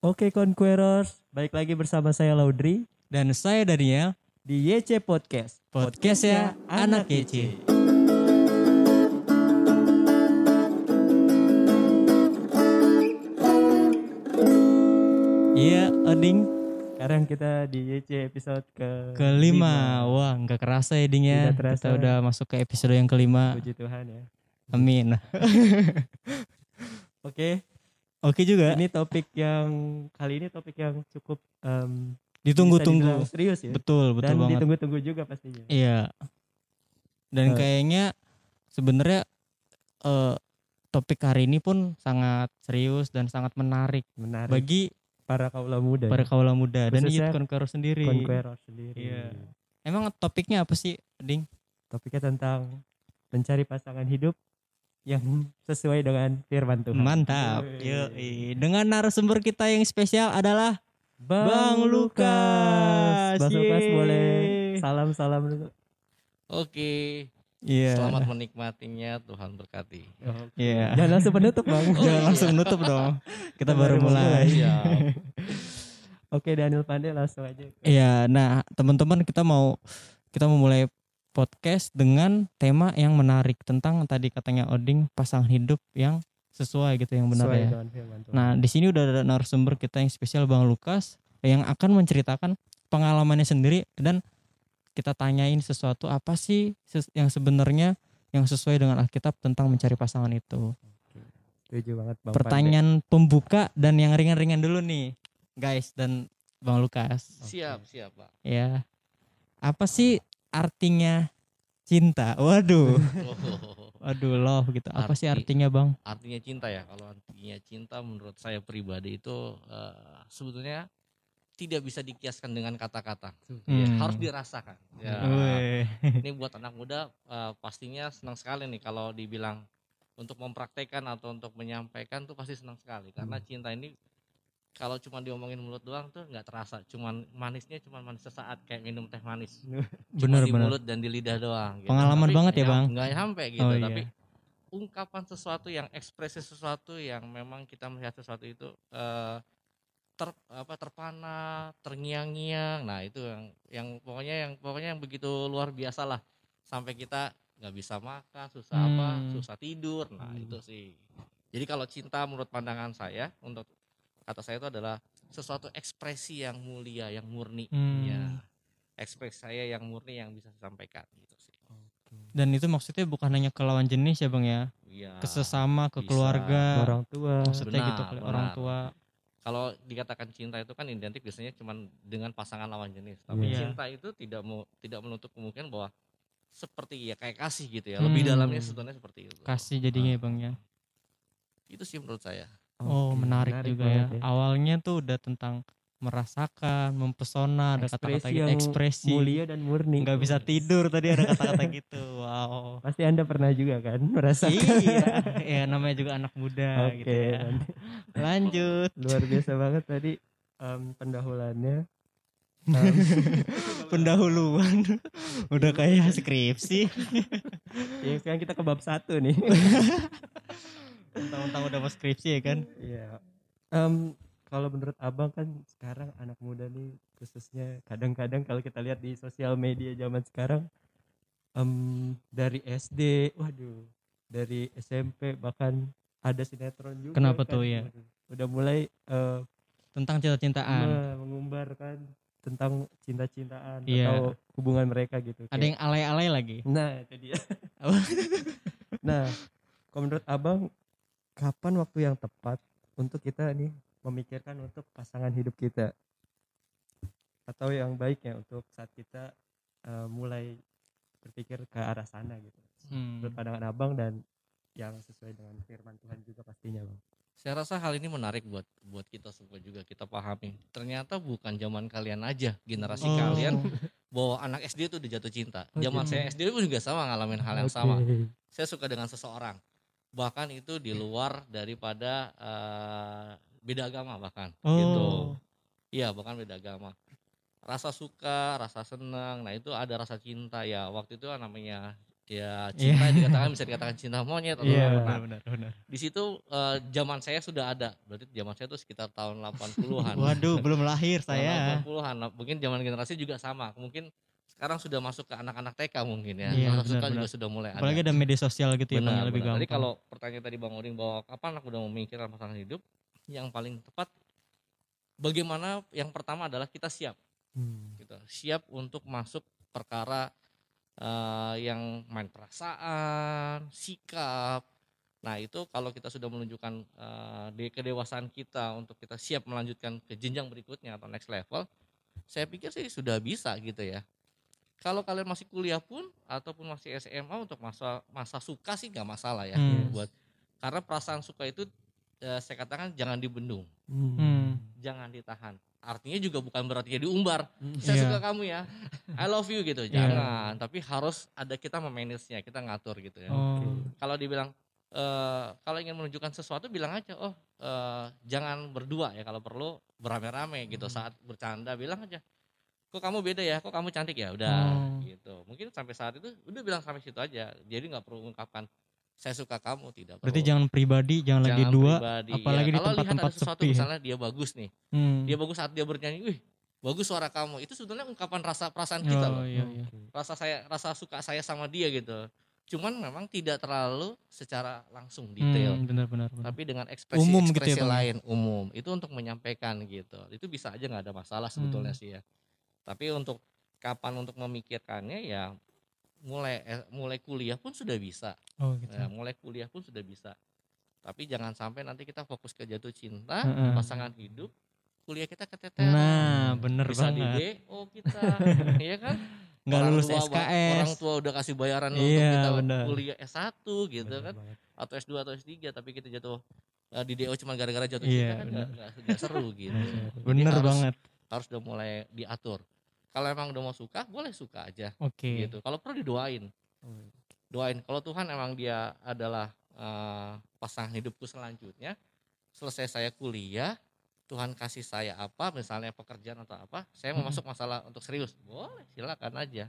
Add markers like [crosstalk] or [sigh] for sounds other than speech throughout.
Oke Conquerors, baik lagi bersama saya Laudri Dan saya Daniel, di YC Podcast. podcast ya anak YC. Iya, Oding Sekarang kita di YC episode ke kelima. Wah, nggak kerasa ya Ding ya. Tidak terasa. Kita udah masuk ke episode yang kelima. Puji Tuhan ya. Amin. Oke, Oke juga. ini topik yang kali ini topik yang cukup em, bisa Ditunggu-tunggu. serius ya. Betul, betul Dan banget. ditunggu-tunggu juga pastinya. Iya. Dan kayaknya sebenarnya eh, topik hari ini pun sangat serius dan sangat menarik Menarik bagi para kaula muda. para ya. kaula muda dan youth conqueror sendiri. Conquerors sendiri. Iya. Emang topiknya apa sih, Ding? Topiknya tentang mencari pasangan hidup yang [laughs] sesuai dengan firman Tuhan. Mantap. Yoi. Dengan narasumber kita yang spesial adalah Bang, Bang Lukas. Lukas. Bang Lukas boleh salam-salam dulu. Oke, Iya. selamat menikmatinya Tuhan berkati. Iya. Jangan langsung penutup bang. Oh, [laughs] Jangan iya. langsung nutup dong. Kita baru mulai. Siap. Oke Daniel Pandey langsung aja. Iya, nah teman-teman kita mau kita mau mulai podcast dengan tema yang menarik tentang tadi katanya Oding pasangan hidup yang sesuai gitu yang benar Sesuai ya. Nah, di sini udah ada narasumber kita yang spesial Bang Lukas yang akan menceritakan pengalamannya sendiri dan kita tanyain sesuatu apa sih yang sebenarnya yang sesuai dengan Alkitab tentang mencari pasangan itu. Setuju banget bang. Pertanyaan pembuka dan yang ringan-ringan dulu nih, guys dan Bang Lukas. Siap, siap, Pak. Ya. Apa sih artinya cinta? Waduh. [laughs] Waduh, love gitu. Apa sih Arti- artinya, Bang? artinya cinta ya. Kalau artinya cinta menurut saya pribadi itu eh, sebetulnya tidak bisa dikiaskan dengan kata-kata. Ya, Hmm. harus dirasakan. Ya. Ini buat anak muda eh, pastinya senang sekali nih kalau dibilang untuk mempraktekkan atau untuk menyampaikan tuh pasti senang sekali karena cinta ini kalau cuma diomongin mulut doang tuh nggak terasa cuman manisnya cuma manis sesaat kayak minum teh manis [laughs] Bener di bener. mulut dan di lidah doang gitu. Pengalaman Tapi banget ya, Bang? nggak sampai gitu Oh, iya. tapi ungkapan sesuatu yang ekspresi sesuatu yang memang kita melihat sesuatu itu eh, ter apa terpana terngiang-ngiang nah itu yang yang pokoknya yang pokoknya yang begitu luar biasa lah sampai kita nggak bisa makan susah apa Hmm. susah tidur nah Hmm. itu sih jadi kalau cinta menurut pandangan saya untuk kata saya itu adalah sesuatu ekspresi yang mulia yang murni Hmm. ya ekspresi saya yang murni yang bisa saya sampaikan gitu sih Dan itu maksudnya bukan hanya ke lawan jenis ya, Bang ya. Iya. Ke sesama, ke bisa. keluarga. Orang tua. Maksudnya Benar, gitu ke benar. orang tua. kalau dikatakan cinta itu kan identik biasanya cuman dengan pasangan lawan jenis tapi Iya. cinta itu tidak mau tidak menutup kemungkinan bahwa seperti ya kayak kasih gitu ya lebih Hmm. dalamnya sebetulnya seperti itu Kasih jadinya ya, Ah. Bang ya. itu sih menurut saya Oh, Oke, menarik, juga ya. banget Awalnya tuh udah tentang merasakan, mempesona, ada kata-kata Ekspresi gitu, yang ekspresi. Mulia dan murni. Nggak bisa tidur tadi ada kata-kata gitu. Wow. Pasti anda pernah juga kan merasakan. iya, ya namanya juga anak muda Oke. gitu ya. Lanjut. Luar biasa banget tadi em, pendahulannya. Em, [laughs] Pendahuluan. Udah kayak skripsi. ya sekarang kita ke bab satu nih. [laughs] Tentang-tentang udah mau skripsi ya kan. Iya. Em, kalau menurut abang kan sekarang anak muda nih khususnya kadang-kadang kalau kita lihat di sosial media zaman sekarang em, dari SD, waduh, dari SMP bahkan ada sinetron juga. Kenapa kan. tuh, ya? Waduh, Udah mulai eh, Tentang cinta-cintaan. me- mengumbarkan tentang cinta-cintaan Iya. atau hubungan mereka gitu. Ada Kayak- yang alay-alay lagi. Nah, itu dia. Apa? [laughs] nah, kalau menurut Abang kapan waktu yang tepat untuk kita nih memikirkan untuk pasangan hidup kita? Atau yang baiknya untuk saat kita eh, mulai berpikir ke arah sana gitu. Hmm. Menurut pandangan Abang dan yang sesuai dengan firman Tuhan juga pastinya, Bang. saya rasa hal ini menarik buat buat kita semua juga kita pahami ternyata bukan zaman kalian aja generasi Oh. kalian bahwa anak SD itu udah jatuh cinta zaman saya SD pun juga sama ngalamin hal yang Oke. sama saya suka dengan seseorang bahkan itu di luar daripada eh, beda agama bahkan gitu. Oh. iya bahkan beda agama. Rasa suka rasa senang. Nah itu ada rasa cinta. Ya waktu itu namanya ya cinta dikatakan bisa dikatakan cinta monyet atau Iya, apa. Nah, benar benar. di situ eh, zaman saya sudah ada. Berarti zaman saya itu sekitar tahun 80-an [laughs] Waduh, belum lahir saya. 80-an Nah, mungkin zaman generasi juga sama. Mungkin sekarang sudah masuk ke anak-anak TK mungkin ya Iya, rasa suka benar, juga benar. sudah mulai ada Apalagi ada media sosial gitu ya, Bang, benar, lebih benar. gampang. Jadi kalau pertanyaan tadi Bang Oding bahwa kapan aku udah memikirkan pasangan hidup, yang paling tepat bagaimana yang pertama adalah kita siap, Hmm. gitu. Siap untuk masuk perkara eh, yang main perasaan, sikap. Nah, itu kalau kita sudah menunjukkan di kedewasaan kita untuk kita siap melanjutkan ke jenjang berikutnya atau next level, saya pikir sih sudah bisa gitu ya. Kalau kalian masih kuliah pun ataupun masih SMA untuk masa masa suka sih nggak masalah ya Hmm. buat karena perasaan suka itu eh, saya katakan jangan dibendung, Hmm. jangan ditahan. Artinya juga bukan berarti diumbar. Hmm. Saya Iya. suka kamu ya, I love you gitu. Jangan, tapi harus ada kita memanage-nya, kita ngatur gitu ya. Oh. Kalau dibilang eh, kalau ingin menunjukkan sesuatu bilang aja, oh eh, jangan berdua ya kalau perlu berame-rame gitu. Hmm. Saat bercanda bilang aja, kok kamu beda ya, kok kamu cantik ya, udah Oh. gitu. Mungkin sampai saat itu udah bilang sampai situ aja. Jadi nggak perlu mengungkapkan saya suka kamu, tidak perlu. Berarti jangan pribadi, jangan, lagi Jangan dua, pribadi, apalagi di Kalau lihat tempat-tempat sesuatu sepi ya. misalnya dia bagus nih, Hmm. dia bagus saat dia bernyanyi, wih bagus suara kamu. Itu sebetulnya ungkapan rasa perasaan kita Oh, loh. iya, iya. Rasa saya rasa suka saya sama dia gitu. Cuman memang tidak terlalu secara langsung detail. Hmm, benar benar. benar. Tapi dengan ekspresi Umum gitu ekspresi ya, Bang? lain umum itu untuk menyampaikan gitu. Itu bisa aja nggak ada masalah sebetulnya Hmm. sih ya. Tapi untuk kapan untuk memikirkannya ya mulai eh, mulai kuliah pun sudah bisa. Oh, gitu. Ya, mulai kuliah pun sudah bisa. Tapi jangan sampai nanti kita fokus ke jatuh cinta, Heeh. pasangan hidup, kuliah kita keteteran. Nah, bener bisa di banget. DO kita, [laughs] iya kan? Nggak Orang lulus tua, SKS. Orang tua udah kasih bayaran untuk Iya, kita benar. kuliah S1 gitu Bener kan, banget. atau S2 atau S3 tapi kita jatuh eh, di DO cuma gara-gara jatuh Iya, cinta kan nggak nggak- nggak seru gitu. Jadi [laughs] Bener harus, banget. Harus udah mulai diatur. Kalau emang udah mau suka, boleh suka aja Oke. gitu. Kalau perlu didoain. Doain kalau Tuhan emang dia adalah eh, pasangan hidupku selanjutnya, selesai saya kuliah, Tuhan kasih saya apa, misalnya pekerjaan atau apa, saya mau Mm-mm. masuk masalah untuk serius, boleh silakan aja.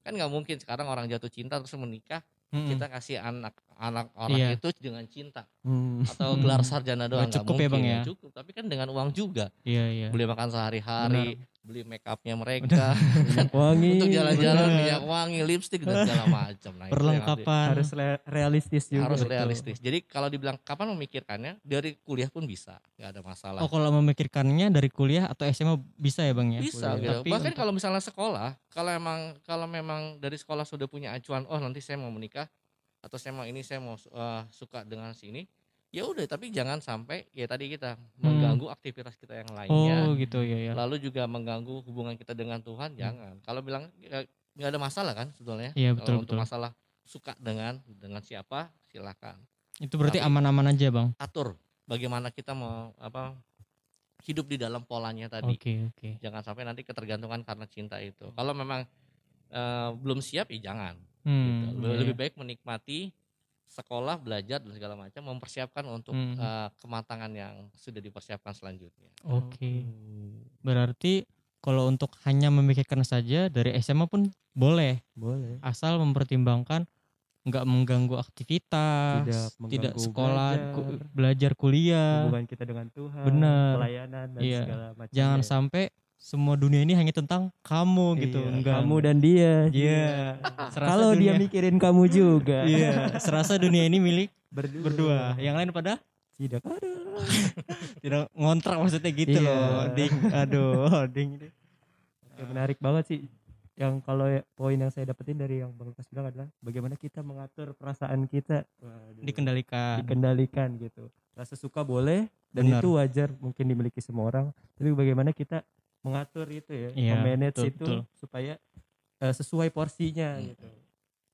Kan nggak mungkin sekarang orang jatuh cinta terus menikah, Mm-mm. kita kasih anak anak orang Iya. itu dengan cinta Hmm. atau Hmm. gelar sarjana doang Nggak cukup ya, mungkin Bang, ya? cukup tapi kan dengan uang juga Iya, iya. beli makan sehari-hari beli make upnya [laughs] mereka Minyak wangi. untuk jalan-jalan minyak wangi lipstick dan segala macam nah, itu yang harus- Perlengkapan. harus realistis juga. harus Betul. realistis. Jadi kalau dibilang kapan memikirkannya dari kuliah pun bisa, nggak ada masalah. Oh, kalau memikirkannya dari kuliah atau SMA bisa ya, Bang ya? bisa kuliah. gitu. Tapi Bahkan untuk- kalau misalnya sekolah, kalau emang kalau memang dari sekolah sudah punya acuan, oh nanti saya mau menikah atau saya mau ini saya mau eh, suka dengan sini, ya udah. Tapi jangan sampai ya tadi kita mengganggu aktivitas kita yang lainnya. Hmm. Oh, gitu ya ya. Lalu juga mengganggu hubungan kita dengan Tuhan, jangan. Kalau bilang ya, nggak ada masalah kan sebetulnya. Iya, Kalau betul untuk betul. masalah suka dengan dengan siapa, silakan. Itu berarti aman-aman aja, Bang. atur bagaimana kita mau apa hidup di dalam polanya tadi. Oke, oke. Jangan sampai nanti ketergantungan karena cinta itu. Kalau memang eh, belum siap ya jangan. Hmm, gitu. iya, Lebih iya. baik menikmati sekolah, belajar dan segala macam, mempersiapkan untuk Hmm. eh, kematangan yang sudah dipersiapkan selanjutnya. Oke. Hmm. Berarti kalau untuk hanya memikirkan saja dari SMA pun boleh, Boleh. asal mempertimbangkan nggak mengganggu aktivitas, Tidak tidak, mengganggu sekolah, belajar. ku- belajar kuliah. Hubungan kita dengan Tuhan. Bener. Pelayanan dan Iya. segala macam. Jangan sampai semua dunia ini hanya tentang kamu gitu, Iya, enggak. Kamu dan dia. Iya. [laughs] Serasa Kalau dia dunia- mikirin kamu juga. [laughs] Iya, serasa dunia ini milik Berdua. berdua. Yang lain pada Tidak ada. [laughs] tidak ngontrak maksudnya gitu Iya. loh. Ding, aduh, ding. ding. Oke, menarik banget sih. Yang kalau ya- poin yang saya dapetin dari yang Bang Lukas bilang adalah bagaimana kita mengatur perasaan kita. Waduh. Dikendalikan. dikendalikan gitu. Rasa suka boleh dan Benar. itu wajar mungkin dimiliki semua orang. Tapi bagaimana kita mengatur itu ya, Iya, memanage betul, itu betul. supaya eh, sesuai porsinya Hmm. gitu.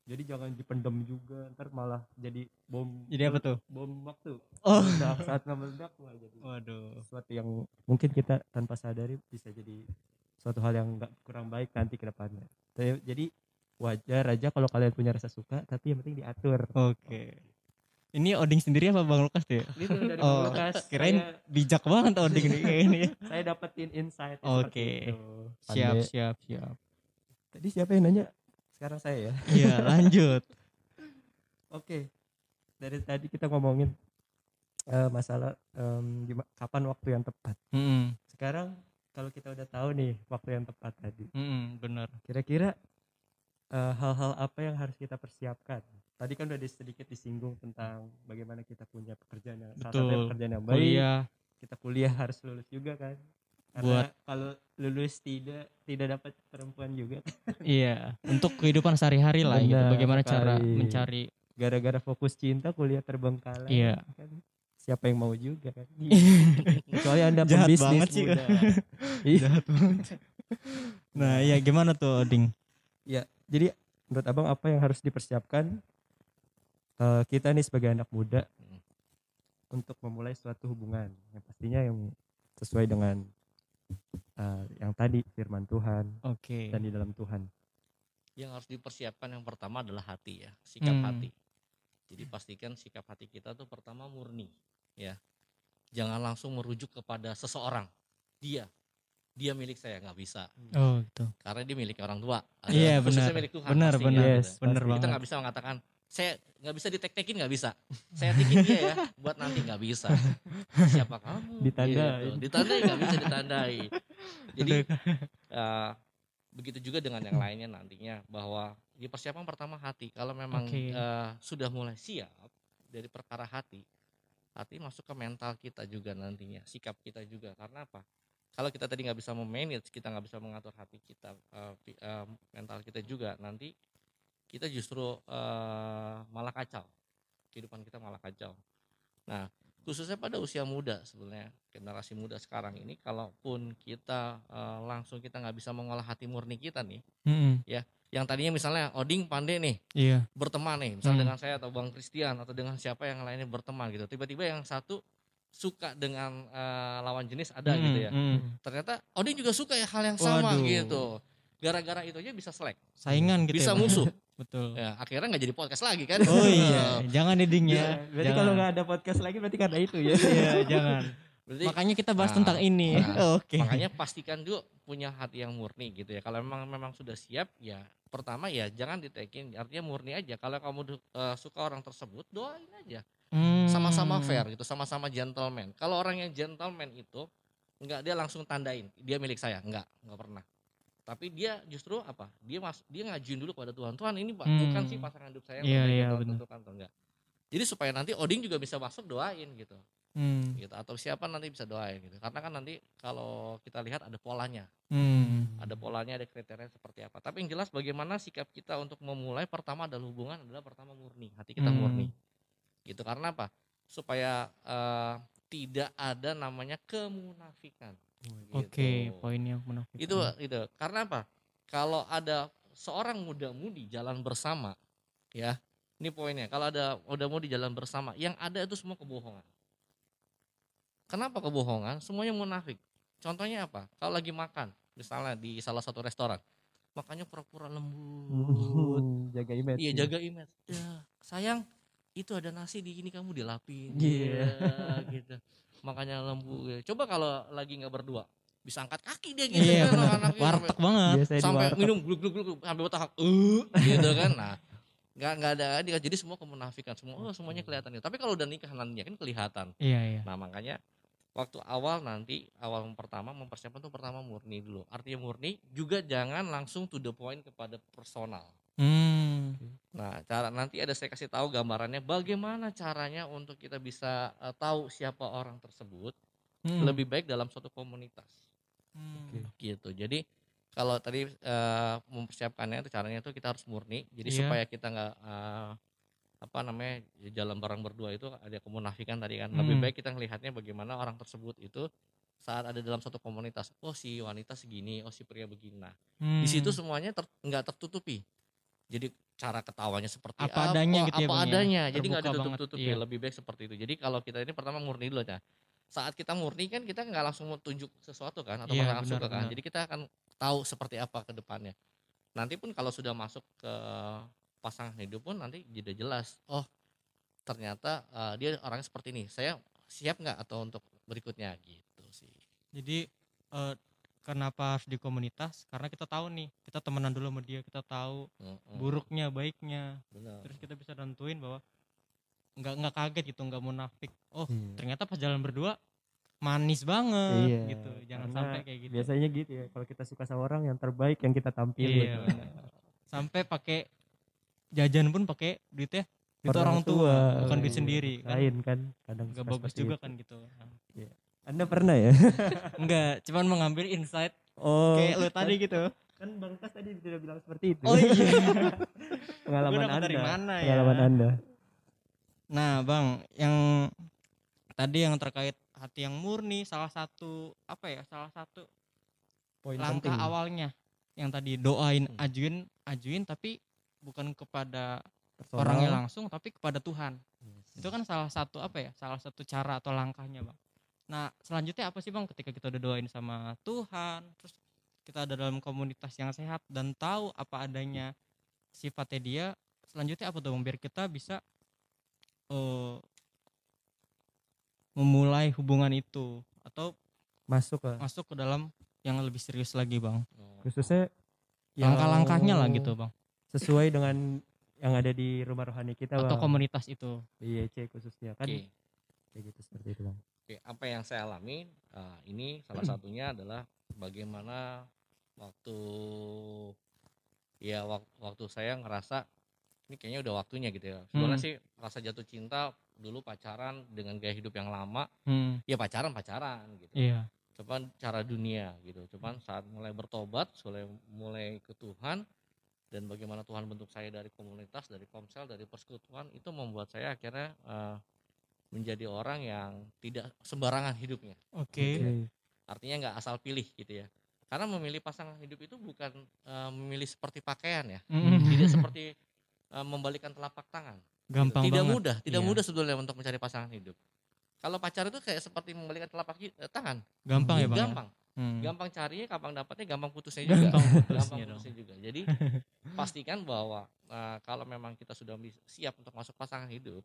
Jadi jangan dipendam juga, ntar malah jadi bom. Jadi apa tuh? Bom waktu. Oh. Meledak, saat meledak wah jadi Waduh. sesuatu yang mungkin kita tanpa sadari bisa jadi suatu hal yang nggak kurang baik nanti ke depannya. Jadi wajar aja kalau kalian punya rasa suka, tapi yang penting diatur. Oke. Ini Oding sendiri apa Bang Lukas tuh ya? Itu dari Oh, Bang Lukas. Kirain Saya- bijak banget Oding nih kayak ini. [laughs] saya dapetin insight Oke. seperti itu. Siap, siap, siap. Tadi siapa yang nanya? sekarang saya ya Iya, [laughs] lanjut. Oke, dari tadi kita ngomongin eh, masalah em, gima- kapan waktu yang tepat. Mm-mm, Sekarang kalau kita udah tahu nih waktu yang tepat tadi, mm-mm, bener. kira-kira eh, hal-hal apa yang harus kita persiapkan? Tadi kan udah di- sedikit disinggung tentang bagaimana kita punya pekerjaan yang salah Betul. pekerjaan yang baik. Kuliah. Kita kuliah harus lulus juga kan. Karena Buat- kalau lulus tidak tidak dapat perempuan juga. [laughs] Iya, untuk kehidupan sehari-hari lah gitu. Benar Bagaimana cara sekali. mencari Gara-gara fokus cinta kuliah terbengkalai. Iya. Kan siapa yang mau juga kan? [laughs] Kecuali anda Jahat pembisnis banget sih. muda. [laughs] Iya. Nah, iya gimana tuh, Ding? Jadi menurut abang apa yang harus dipersiapkan eh, kita nih sebagai anak muda Hmm. untuk memulai suatu hubungan yang pastinya yang sesuai dengan eh, yang tadi firman Tuhan Oke. dan di dalam Tuhan. yang harus dipersiapkan yang pertama adalah hati ya sikap Hmm. hati jadi pastikan sikap hati kita tuh pertama murni ya jangan langsung merujuk kepada seseorang dia dia milik saya nggak bisa Oh, gitu. karena dia milik orang tua Iya, khususnya benar. milik Tuhan Benar, benar. gitu. Yes, banget. kita nggak bisa mengatakan saya nggak bisa ditek-tekin nggak bisa. Saya tikin dia ya buat nanti nggak bisa. Siapa kamu? Ditandain. Gitu. ditandai nggak bisa ditandai jadi eh, begitu juga dengan yang lainnya nantinya bahwa di persiapan pertama hati kalau memang Oke. eh, sudah mulai siap dari perkara hati hati masuk ke mental kita juga nantinya sikap kita juga. Karena apa? Kalau kita tadi nggak bisa memanage kita nggak bisa mengatur hati kita pi- eh, mental kita juga nanti kita justru eh, malah kacau. Kehidupan kita malah kacau. Nah khususnya pada usia muda sebenarnya generasi muda sekarang ini kalaupun kita eh, langsung kita nggak bisa mengolah hati murni kita nih Mm-mm, yang tadinya misalnya Oding pandai nih Iya. berteman nih misalnya Hmm. dengan saya atau Bang Christian atau dengan siapa yang lainnya berteman gitu. Tiba-tiba yang satu suka dengan eh, lawan jenis ada gitu ya. Mm-mm, mm. ternyata Oding juga suka ya hal yang sama Waduh. gitu. Gara-gara itu aja bisa selek. Saingan gitu bisa ya, musuh [laughs] Betul. ya akhirnya nggak jadi podcast lagi kan Oh iya, [laughs] jangan nih Ding Ya, ya. berarti Jangan. kalau nggak ada podcast lagi berarti karena itu ya. Iya, jangan. Berarti Makanya kita bahas Nah, tentang ini. nah, [laughs] Oke. makanya pastikan dulu punya hati yang murni gitu ya kalau memang memang sudah siap ya pertama ya jangan ditekin artinya murni aja kalau kamu eh, suka orang tersebut doain aja Hmm. sama-sama fair gitu sama-sama gentleman kalau orang yang gentleman itu nggak dia langsung tandain dia milik saya nggak nggak pernah tapi dia justru apa? Dia mas dia ngajuin dulu kepada Tuhan Tuhan ini pak bukan Hmm. sih pasangan hidup saya iya, yang Tuhan tentukan atau enggak jadi supaya nanti Oding juga bisa masuk doain gitu. Hmm. gitu. Atau siapa nanti bisa doain gitu. Karena kan nanti kalau kita lihat ada polanya. Hmm. ada polanya ada kriteria seperti apa. Tapi yang jelas bagaimana sikap kita untuk memulai pertama adalah hubungan adalah pertama murni. Hati kita Hmm. murni. Gitu. Karena apa? Supaya eh, tidak ada namanya kemunafikan Oke, Gitu. poin yang menafik. itu itu karena apa? Kalau ada seorang muda-mudi jalan bersama ya ini poinnya. Kalau ada muda-mudi jalan bersama yang ada itu semua kebohongan. Kenapa kebohongan? Semuanya munafik. Contohnya apa? Kalau lagi makan misalnya di salah satu restoran makannya pura-pura lembut. [laughs] Jaga image. iya jaga image. Ya sayang itu ada nasi di ini kamu dilapin. Iya. Ya, gitu makanya lembut ya. coba kalau lagi nggak berdua bisa angkat kaki dia gitu. Iya, kan anaknya Warteg banget. Biasanya sampai warteg. minum gluk gluk gluk sampai otak eh gitu kan. Nah nggak nggak ada dia jadi semua kemunafikan. Semua oh semuanya kelihatan itu tapi kalau udah nikah nantinya kan kelihatan. Iya, iya. nah makanya waktu awal nanti awal pertama mempersiapkan tuh pertama murni dulu. Artinya murni juga jangan langsung to the point kepada personal Hmm. nah cara nanti ada saya kasih tahu gambarannya bagaimana caranya untuk kita bisa eh, tahu siapa orang tersebut Hmm. lebih baik dalam suatu komunitas Hmm. Oke. gitu jadi kalau tadi eh, mempersiapkannya itu caranya itu kita harus murni jadi Iya. supaya kita nggak eh, apa namanya jalan bareng berdua itu ada kemunafikan tadi kan lebih Hmm. baik kita ngelihatnya bagaimana orang tersebut itu saat ada dalam suatu komunitas oh si wanita segini oh si pria begini nah di situ Hmm. semuanya ter- nggak tertutupi jadi cara ketawanya seperti Apa adanya gitu ya, apa ya? adanya. Jadi nggak Terbuka ditutup-tutupi banget, iya. lebih baik seperti itu. Jadi kalau kita ini pertama murni dulu ya saat kita murni kan kita nggak langsung tunjuk sesuatu kan atau Iya, pasangan benar, suka kan. benar. jadi kita akan tahu seperti apa ke depannya. Nanti pun kalau sudah masuk ke pasangan hidup pun nanti jadi jelas oh ternyata eh, dia orangnya seperti ini. Saya siap nggak atau untuk berikutnya? Gitu sih. Jadi eh, kenapa harus di komunitas karena kita tahu nih kita temenan dulu sama dia kita tahu Mm-mm. buruknya baiknya Benar. terus kita bisa nentuin bahwa nggak nggak kaget gitu nggak munafik oh Iya. ternyata pas jalan berdua manis banget Iya, gitu jangan karena sampai kayak gitu biasanya gitu ya kalau kita suka sama orang yang terbaik yang kita tampilin iya benar. sampai pakai jajan pun pakai duitnya duit orang, Orang tua, tua, bukan duit iya. sendiri kan lain kan kadang nggak bagus juga itu. kan gitu anda pernah ya [laughs] enggak cuman mengambil insight oh kayak lu tadi gitu kan bang Kas tadi sudah bilang seperti itu oh iya [laughs] pengalaman anda dari mana ya? pengalaman anda Nah, Bang, yang tadi yang terkait hati yang murni salah satu apa ya? Salah satu poin langkah penting awalnya yang tadi doain, Hmm. ajuin, ajuin tapi bukan kepada Personal. orangnya langsung tapi kepada Tuhan. Yes. Itu kan salah satu apa ya? Salah satu cara atau langkahnya, Bang. Nah, selanjutnya apa sih, Bang, ketika kita udah doain sama Tuhan, terus kita ada dalam komunitas yang sehat dan tahu apa adanya sifatnya dia, selanjutnya apa tuh, Bang? Biar kita bisa eh memulai hubungan itu atau masuk lah masuk ke dalam yang lebih serius lagi, Bang. Oh. khususnya yang Langkah-langkahnya lah gitu, Bang. sesuai dengan yang ada di rumah rohani kita Atau bang komunitas itu. di IEC khususnya kan Oke. kayak gitu seperti itu bang Oke, apa yang saya alami ah, ini salah satunya adalah bagaimana waktu ya wak- waktu saya ngerasa ini kayaknya udah waktunya gitu ya. Sebenarnya Hmm. sih rasa jatuh cinta dulu pacaran dengan gaya hidup yang lama, Hmm, ya pacaran pacaran gitu. iya. Cuman cara dunia gitu. Cuman saat mulai bertobat, mulai mulai ke Tuhan dan bagaimana Tuhan bentuk saya dari komunitas, dari komsel, dari persekutuan itu membuat saya akhirnya eh, menjadi orang yang tidak sembarangan hidupnya. Oke. Oke. Artinya nggak asal pilih gitu ya. Karena memilih pasangan hidup itu bukan eh, memilih seperti pakaian ya, Mm-mm. tidak [laughs] seperti eh, membalikkan telapak tangan. Gampang tidak banget. mudah, tidak Iya. mudah sebetulnya untuk mencari pasangan hidup. Kalau pacar itu kayak seperti membalikkan telapak eh, tangan, Gampang ya, Bang. ya? gampang. Hmm. gampang carinya gampang dapatnya gampang putusnya juga Gampang putusnya gampang putusnya juga jadi [laughs] pastikan bahwa uh, kalau memang kita sudah siap untuk masuk pasangan hidup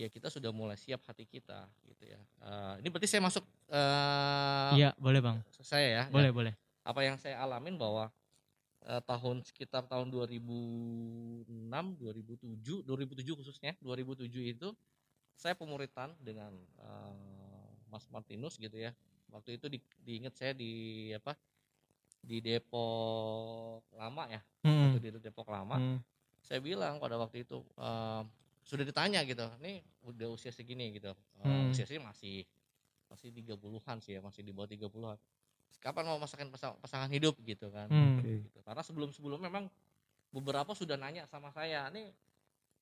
ya kita sudah mulai siap hati kita gitu ya Uh, ini berarti saya masuk uh, Iya, boleh, Bang. saya ya Boleh, boleh. apa yang saya alamin bahwa uh, tahun sekitar tahun 2006 2007 2007 khususnya 2007 itu saya pemuritan dengan uh, Mas Martinus gitu ya waktu itu di, diingat saya di apa di Depok lama ya Hmm. itu di Depok lama Hmm. saya bilang pada waktu itu uh, sudah ditanya gitu nih udah usia segini gitu Uh, Hmm. usia sih masih masih 30-an sih ya masih di bawah 30-an kapan mau masakan pasang- pasangan hidup gitu kan Hmm. Gitu. karena sebelum sebelum memang beberapa sudah nanya sama saya nih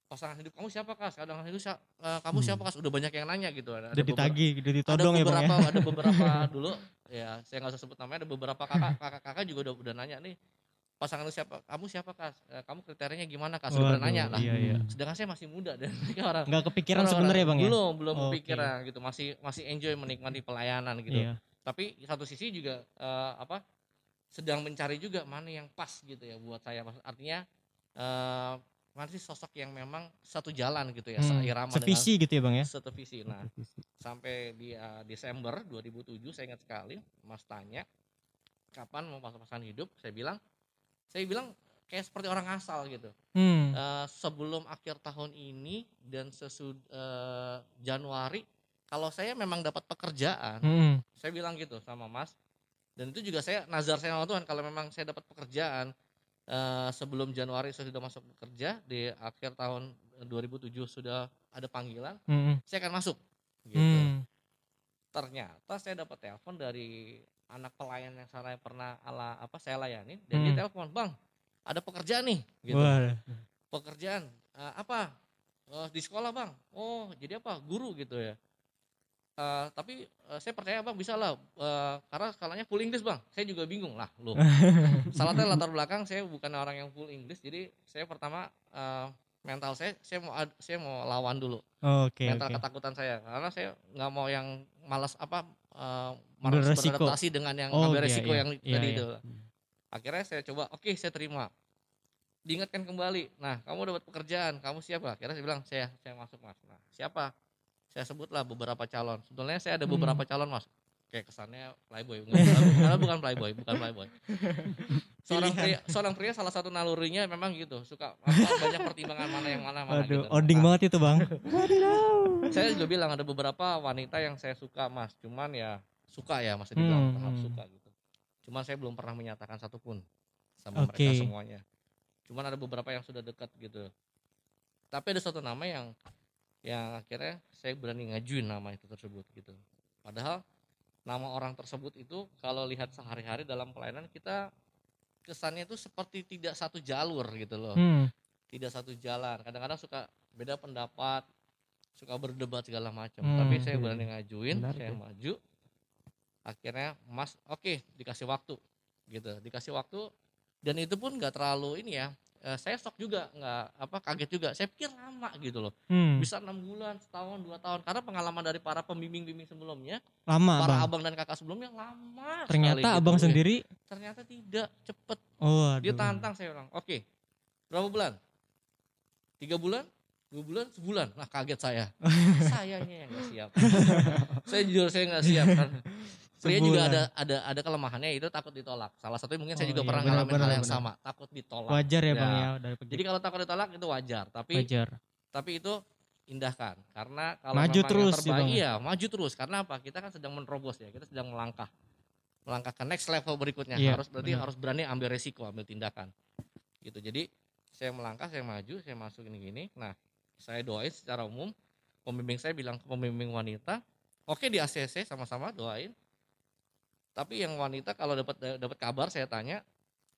pasangan hidup kamu siapa kas kadang hidup sia- eh, kamu Hmm. siapa kas udah banyak yang nanya gitu ada, beberapa- ditagih, udah ada ditodong ya, Bang beberapa ya. ada beberapa [laughs] dulu ya saya nggak usah sebut namanya ada beberapa kakak kakak kakak juga udah udah nanya nih pasangan lu siapa? Kamu siapa kas Eh, kamu kriterianya gimana kas udah Waduh, nanya. Lah Iya, iya. sedangkan saya masih muda dan [laughs] mereka orang Nggak kepikiran orang-orang- sebenarnya, Bang ya. belum belum kepikiran gitu. Masih masih enjoy menikmati pelayanan gitu. Iya. tapi satu sisi juga eh, apa sedang mencari juga mana yang pas gitu ya buat saya. Artinya eh mana sih sosok yang memang satu jalan gitu ya Hmm, seirama Sevisi gitu ya, Bang ya. satu visi. Nah sampai di eh, Desember 2007 saya ingat sekali Mas tanya kapan mau masuk pasangan hidup? Saya bilang saya bilang kayak seperti orang asal gitu Hmm. Eh, sebelum akhir tahun ini dan sesudah Januari kalau saya memang dapat pekerjaan Hmm. saya bilang gitu sama Mas dan itu juga saya nazar saya sama Tuhan kalau memang saya dapat pekerjaan eh, sebelum Januari saya sudah masuk bekerja di akhir tahun 2007 sudah ada panggilan Hmm. saya akan masuk gitu Hmm. ternyata saya dapat telepon dari anak pelayan yang saya pernah ala apa saya layani dan dia Hmm. telepon bang ada pekerjaan nih gitu Wah. pekerjaan "Eh, apa "Eh, di sekolah bang oh jadi apa guru gitu ya Eh, tapi eh, saya percaya bang bisa lah Eh, karena skalanya full English bang saya juga bingung lah loh [laughs] salahnya latar belakang saya bukan orang yang full English jadi saya pertama eh, mental saya saya mau saya mau lawan dulu Oke, mental oke. ketakutan saya karena saya nggak mau yang malas apa eh, Beresiko. beradaptasi dengan yang Oh, ambil iya, resiko iya. yang Iya, tadi iya. itu akhirnya saya coba oke saya terima diingatkan kembali nah kamu dapat pekerjaan kamu siapa akhirnya saya bilang saya saya masuk mas nah siapa saya sebutlah beberapa calon sebetulnya saya ada Hmm. beberapa calon mas kayak kesannya playboy Enggak, karena [laughs] bukan playboy bukan playboy seorang pria seorang pria salah satu nalurinya memang gitu. Suka banyak pertimbangan mana yang mana mana Waduh, gitu. oding Nah, banget itu bang. [laughs] saya juga bilang ada beberapa wanita yang saya suka mas. Cuman ya suka ya masih dibilang Hmm, tahap hmm. suka gitu. Cuman saya belum pernah menyatakan satupun sama Oke. mereka semuanya. Cuman ada beberapa yang sudah dekat gitu. Tapi ada satu nama yang yang akhirnya saya berani ngajuin nama itu tersebut gitu. Padahal nama orang tersebut itu kalau lihat sehari-hari dalam pelayanan kita kesannya itu seperti tidak satu jalur gitu loh Hmm. tidak satu jalan kadang-kadang suka beda pendapat suka berdebat segala macam Hmm, tapi saya iya. berani ngajuin Menarik saya ya. maju akhirnya mas oke dikasih waktu gitu dikasih waktu dan itu pun nggak terlalu ini ya eh, saya shock juga nggak apa kaget juga saya pikir lama gitu loh Hmm. bisa enam bulan setahun dua tahun karena pengalaman dari para pembimbing-bimbing sebelumnya Lama para bang. abang dan kakak sebelumnya lama Ternyata gitu. abang Eh, sendiri. ternyata tidak cepet Oh, dia aduh. tantang saya bilang, oke, berapa bulan? Tiga bulan? Dua bulan? Sebulan? Nah kaget saya. [laughs] Sayanya yang nggak siap. saya jujur saya nggak siap. Kan. Pria juga ada ada ada kelemahannya itu takut ditolak. Salah satunya mungkin saya Oh juga iya, pernah benar, ngalamin benar, hal yang benar. sama, takut ditolak. Wajar ya bang Ya. ya dari Jadi kalau takut ditolak itu wajar, tapi wajar. tapi itu indahkan karena kalau Maju memang terus terbaik, Bang. iya maju terus karena apa kita kan sedang menerobos ya kita sedang melangkah melangkah ke next level berikutnya Iya, harus berarti benar. harus berani ambil resiko ambil tindakan gitu jadi saya melangkah saya maju saya masuk ini gini nah saya doain secara umum pembimbing saya bilang ke pembimbing wanita oke di ACC sama-sama doain tapi yang wanita kalau dapat dapat kabar saya tanya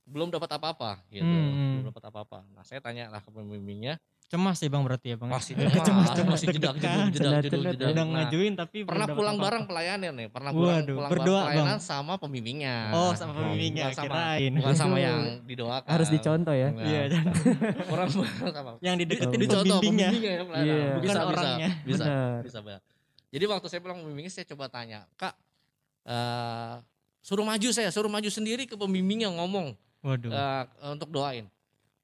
belum dapat apa-apa gitu Hmm. belum dapat apa-apa nah saya tanya lah ke pembimbingnya Cemas sih bang berarti ya bang. masih [laughs] Ya, cemas, cemas, masih jedak jeduk jedak jeduk jedak. Udah Nah, ngajuin tapi pernah pulang apa-apa. bareng pelayanan nih pernah pulang Waduh, pulang berdoa, bareng pelayanan Bang. sama pembimbingnya Oh sama pembimbingnya bukan sama kirain. bukan sama yang didoakan Harus dicontoh ya. Nah, Iya, dan- orang sama Yang dideketin Oh. dicontoh pembimbingnya. pembimbingnya ya pelayanan. Iya. Bukan bisa, orangnya. bisa bisa bisa Bang. jadi waktu saya pulang pembimbingnya saya coba tanya kak eh, suruh maju saya suruh maju sendiri ke pembimbingnya ngomong Waduh. eh, untuk doain.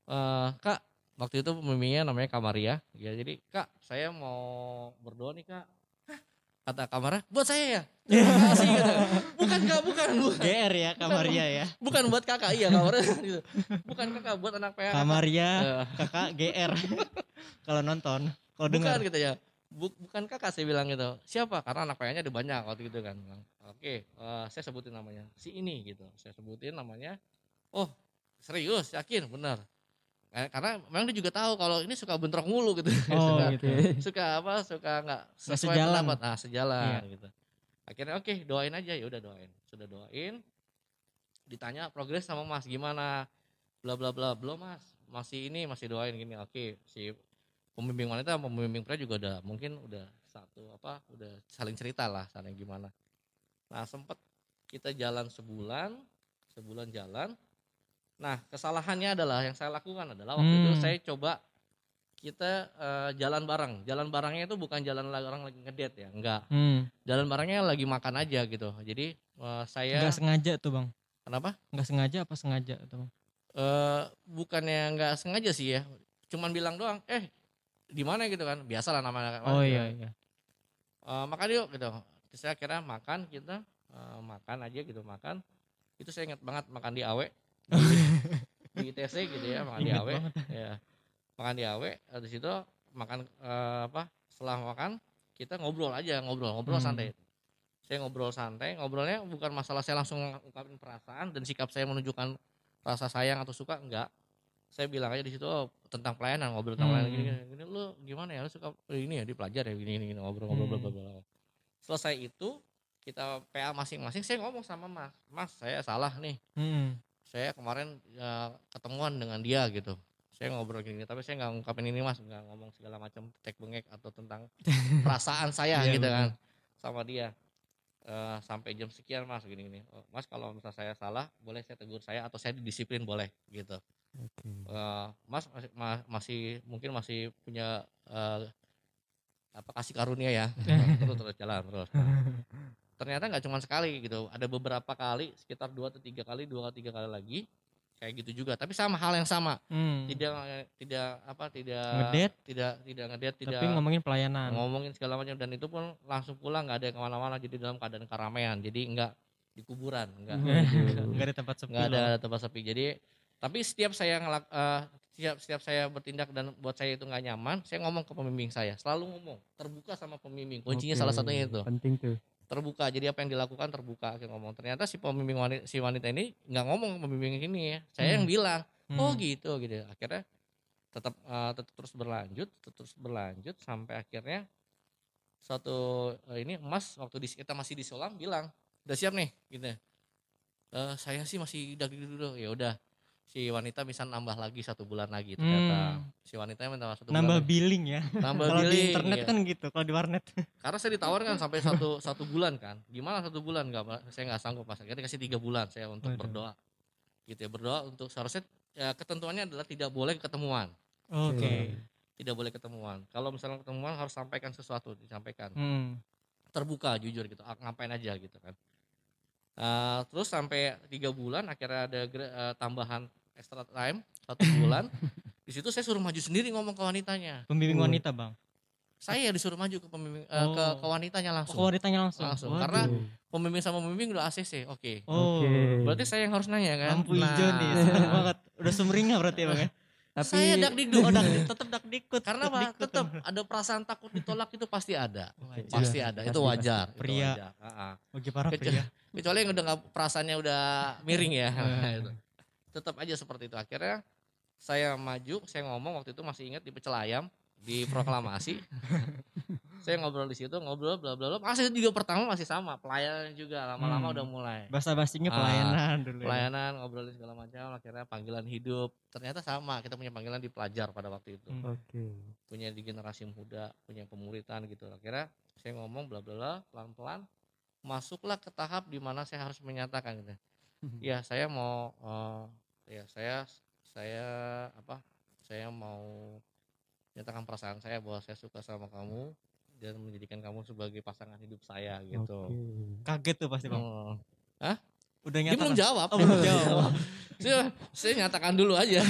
Eh, kak, waktu itu pembimbingnya namanya Kamaria. Ya, jadi kak, saya mau berdoa nih kak. Hah? Kata Kamaria, buat saya ya. Terima kasih gitu. Bukan kak, bukan, bukan, GR ya Kamaria ya. [laughs] bukan buat kakak iya Kamaria. [laughs] gitu. Bukan kakak, buat anak PH. Kamaria Eh, kakak GR. [laughs] Kalau nonton, kalau dengar. bukan gitu ya. Bu- bukan kakak saya bilang gitu. Siapa? Karena anak PH-nya ada banyak waktu itu kan. Bilang, Oke, eh, saya sebutin namanya. Si ini gitu. Saya sebutin namanya. Oh, serius, yakin, benar. Eh, Karena memang dia juga tahu kalau ini suka bentrok mulu gitu. Oh [laughs] suka, gitu. suka apa? Suka nggak sesuai sejalan. pendapat. Nah, sejalan Iya. gitu. Akhirnya oke, doain aja. Ya udah doain. Sudah doain. Ditanya progres sama Mas gimana? Bla bla bla. Belum, Mas. Masih ini masih doain gini. Oke, si pembimbing wanita sama pembimbing pria juga udah mungkin udah satu apa udah saling cerita lah saling gimana nah sempet kita jalan sebulan sebulan jalan nah kesalahannya adalah yang saya lakukan adalah waktu itu Hmm. saya coba kita eh, jalan bareng jalan barengnya itu bukan jalan lagi orang lagi ngedate ya enggak Hmm. jalan barengnya lagi makan aja gitu jadi eh, saya Nggak sengaja tuh bang. kenapa Nggak sengaja apa sengaja tuh bang? eh bukannya nggak sengaja sih ya cuman bilang doang eh di mana gitu kan? Biasalah namanya Oh iya iya. Eh, makan yuk gitu. Terus saya kira makan kita eh, makan aja gitu makan. Itu saya ingat banget makan di awe [laughs] di ITC gitu ya makan di awe banget. ya makan di awe habis itu makan eh, apa setelah makan kita ngobrol aja ngobrol ngobrol Hmm. santai. Saya ngobrol santai ngobrolnya bukan masalah saya langsung ngungkapin perasaan dan sikap saya menunjukkan rasa sayang atau suka enggak. Saya bilang aja di situ oh, tentang pelayanan ngobrol tentang pelayanan Hmm. gini, gini, gini lu gimana ya? Lu suka eh, ini ya di pelajar ya gini gini, gini ngobrol ngobrol Hmm. bla bla selesai itu kita PA masing-masing saya ngomong sama mas. Mas saya salah nih. Hmm. saya kemarin ya, ketemuan dengan dia gitu. Saya ngobrol gini tapi saya nggak ngungkapin ini mas. Nggak ngomong segala macam tek bengek atau tentang [laughs] perasaan saya Iya, gitu kan sama dia. Eh, sampai jam sekian mas gini gini. Oh, mas kalau misalnya saya salah boleh saya tegur saya atau saya didisiplin boleh gitu Oke. Eh, mas masih, ma- masih mungkin masih punya eh, apa kasih karunia ya. [laughs] Terus terus jalan terus. Ternyata nggak cuma sekali gitu. Ada beberapa kali sekitar dua atau tiga kali dua atau tiga kali lagi kayak gitu juga. Tapi sama hal yang sama. Hmm. tidak tidak apa tidak Ngedet. tidak tidak ngedet tidak Tapi ngomongin pelayanan. ngomongin segala macam. Dan itu pun langsung pulang nggak ada yang ke mana-mana. Jadi dalam keadaan keramaian. Jadi nggak di kuburan nggak. Enggak [laughs] ada tempat sepi nggak ada tempat sepi. Jadi tapi setiap saya ngelak eh, setiap setiap saya bertindak dan buat saya itu nggak nyaman saya ngomong ke pembimbing saya. Selalu ngomong terbuka sama pembimbing. Kuncinya Oke, salah satunya itu. penting tuh. Terbuka jadi apa yang dilakukan terbuka saya ngomong. Ternyata si pembimbing wanita, si wanita ini nggak ngomong ke pembimbing ini ya. Saya yang bilang Hmm. oh gitu gitu. Akhirnya tetap eh, tetap terus berlanjut tetap terus berlanjut sampai akhirnya suatu eh, ini emas waktu di, kita masih di Solam bilang udah siap nih gitu. "Eh, saya sih masih daging dulu. Ya udah si wanita bisa nambah lagi satu bulan lagi ternyata Hmm. si wanita minta satu Nambah bulan billing ya. nambah Kalau di billing, internet iya. kan gitu, kalau di warnet. [laughs] karena saya ditawarkan sampai satu satu bulan kan gimana satu bulan nggak saya nggak sanggup mas akhirnya dikasih tiga bulan saya untuk Waduh. berdoa gitu ya berdoa untuk seharusnya ya, ketentuannya adalah tidak boleh ketemuan Oke. tidak boleh ketemuan kalau misalnya ketemuan harus sampaikan sesuatu disampaikan Hmm. terbuka jujur gitu ngapain aja gitu kan Eh, terus sampai tiga bulan akhirnya ada eh, tambahan extra time satu bulan [laughs] di situ saya suruh maju sendiri ngomong ke wanitanya Pembimbing Oh. wanita, Bang. saya disuruh maju ke pembimbing eh, ke, Oh. ke wanitanya langsung Oh, wanitanya langsung. Langsung, Waduh. karena pembimbing sama pembimbing udah ACC oke Oh. Oke. berarti saya yang harus nanya kan Lampu hijau nih, seneng banget. Udah sumringah berarti ya, Bang ya. [laughs] tapi saya dak dikduk Oh, dak, [laughs] tetep dak dikut. karena apa tetap ada perasaan takut ditolak itu pasti ada Wajar. pasti ada itu wajar itu Pria. wajar. Ah, ah. Bagi para pria. kecuali yang udah nggak perasaannya udah miring ya. [laughs] Itu. tetap aja seperti itu akhirnya saya maju saya ngomong waktu itu masih ingat di pecel ayam di proklamasi [laughs] saya ngobrol di situ ngobrol bla bla bla. Masih juga pertama masih sama pelayanan juga lama-lama Hmm. udah mulai. Bahasa basinya Ah, pelayanan dulu ya. pelayanan ngobrolin segala macam akhirnya panggilan hidup. Ternyata sama kita punya panggilan di pelajar pada waktu itu. Hmm. oke. Punya di generasi muda punya pemuritan gitu. Akhirnya saya ngomong bla bla bla pelan pelan masuklah ke tahap di mana saya harus menyatakan gitu. Ya saya mau eh, ya saya saya apa saya mau menyatakan perasaan saya bahwa saya suka sama kamu dan menjadikan kamu sebagai pasangan hidup saya gitu oke Kaget tuh pasti, Bang. Hmm. Udah Dia nyata. belum jawab. Oh, belum jawab. saya, saya nyatakan dulu aja.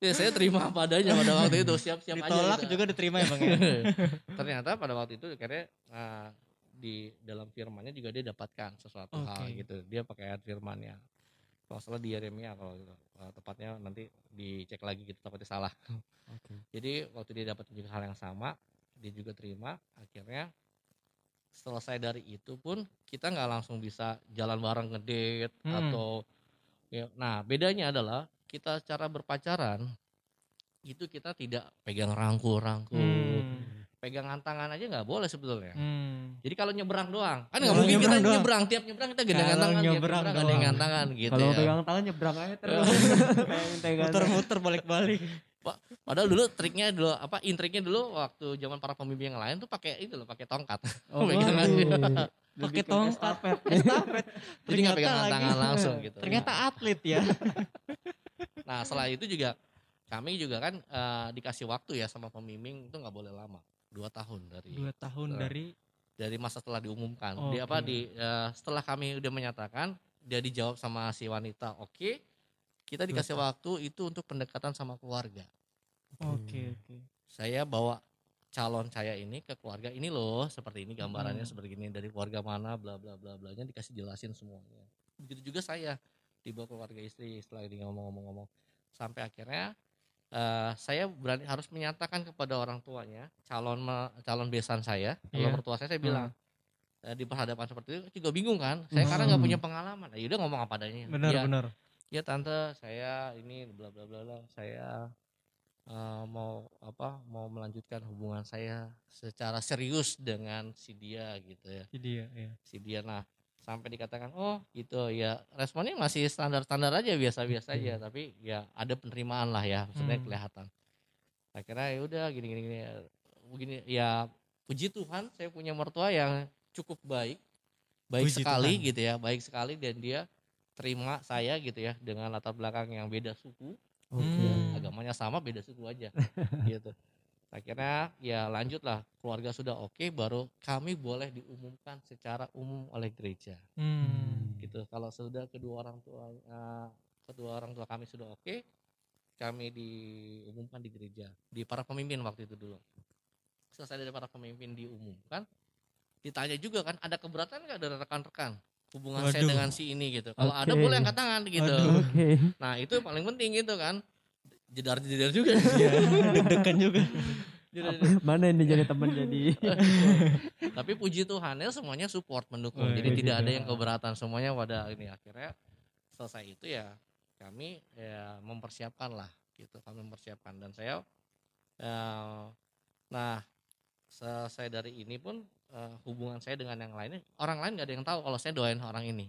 ya, saya terima apa adanya pada waktu itu siap-siap aja. Ditolak gitu. juga diterima ya, Bang ya. [laughs] Ternyata pada waktu itu akhirnya ah, di dalam firmannya juga dia dapatkan sesuatu hal Oke. gitu. Dia pakai ayat firmannya. Kalau salah di Yeremia kalau gitu. Ah, tepatnya nanti dicek lagi gitu takutnya salah. oke Jadi waktu dia dapat juga hal yang sama, dia juga terima. Akhirnya selesai dari itu pun kita nggak langsung bisa jalan bareng ngedate Hmm. atau ya, nah bedanya adalah kita cara berpacaran itu kita tidak pegang rangkul-rangkul, Hmm. Pegangan tangan aja nggak boleh sebetulnya. Hmm. Jadi kalau nyebrang doang, kan nggak mungkin kita nyebrang doang. nyebrang tiap nyebrang kita gandengan Kalau tangan, tiap nyebrang nyebrang doang. gandengan tangan gitu kalau ya. pegang tangan nyebrang aja terus [laughs] Muter-muter balik-balik. Padahal dulu triknya dulu apa intriknya dulu waktu zaman para pembimbing yang lain tuh pakai itu loh, pakai tongkat. oh, [laughs] Pegang. [laughs] Pakai tongkat. estafet. Estafet. Jadi nggak pegangan lagi- tangan langsung gitu. Ternyata atlet ya. Nah setelah itu juga kami juga kan eh, dikasih waktu ya sama pembimbing itu nggak boleh lama, dua tahun dari Dua tahun Betul. dari dari masa setelah diumumkan. Oke. Di apa di eh, setelah kami udah menyatakan dia dijawab sama si wanita, oke. Kita dikasih Dua waktu itu untuk pendekatan sama keluarga. Oke, oke. Saya bawa calon saya ini ke keluarga ini loh, seperti ini gambarannya Hmm. seperti ini dari keluarga mana, bla bla bla blanya dikasih jelasin semuanya. Begitu juga saya dibawa ke keluarga istri setelah dia ngomong-ngomong-ngomong sampai akhirnya eh, saya berani harus menyatakan kepada orang tuanya calon me- calon besan saya, calon Iya. mertua saya saya bilang eh, di perhadapan seperti itu juga bingung kan, saya karena nggak Hmm. punya pengalaman, ya udah ngomong apa adanya. Benar, ya, benar. ya tante saya ini bla bla bla bla saya eh, mau apa mau melanjutkan hubungan saya secara serius dengan si dia gitu ya Jadi ya, ya. si dia nah sampai dikatakan oh gitu ya responnya masih standar standar aja biasa biasa aja tapi ya ada penerimaan lah ya maksudnya Hmm. kelihatan akhirnya ya udah gini gini gini begini ya puji Tuhan saya punya mertua yang cukup baik baik Puji sekali Tuhan. gitu ya baik sekali dan dia terima saya gitu ya dengan latar belakang yang beda suku. Hmm. agamanya sama beda suku aja [laughs] gitu akhirnya ya lanjutlah keluarga sudah oke baru kami boleh diumumkan secara umum oleh gereja Hmm. gitu kalau sudah kedua orang tua eh, kedua orang tua kami sudah oke kami diumumkan di gereja di para pemimpin waktu itu dulu selesai dari para pemimpin diumumkan ditanya juga kan ada keberatan nggak dari rekan-rekan hubungan saya Waduh. dengan si ini gitu kalau ada Oke. boleh angkat tangan gitu Waduh. Oke. nah itu paling penting gitu kan jedar-jedar juga. Iya, [laughs] deg-degan juga. Mana ini jadi teman jadi? [laughs] Tapi puji Tuhan ya semuanya support mendukung. Oh, jadi puji tidak ada Tuhan. yang keberatan. Semuanya pada ini akhirnya selesai itu ya kami ya mempersiapkan lah gitu kami mempersiapkan. Dan saya eh, nah selesai dari ini pun eh, hubungan saya dengan yang lainnya orang lain nggak ada yang tahu kalau saya doain orang ini.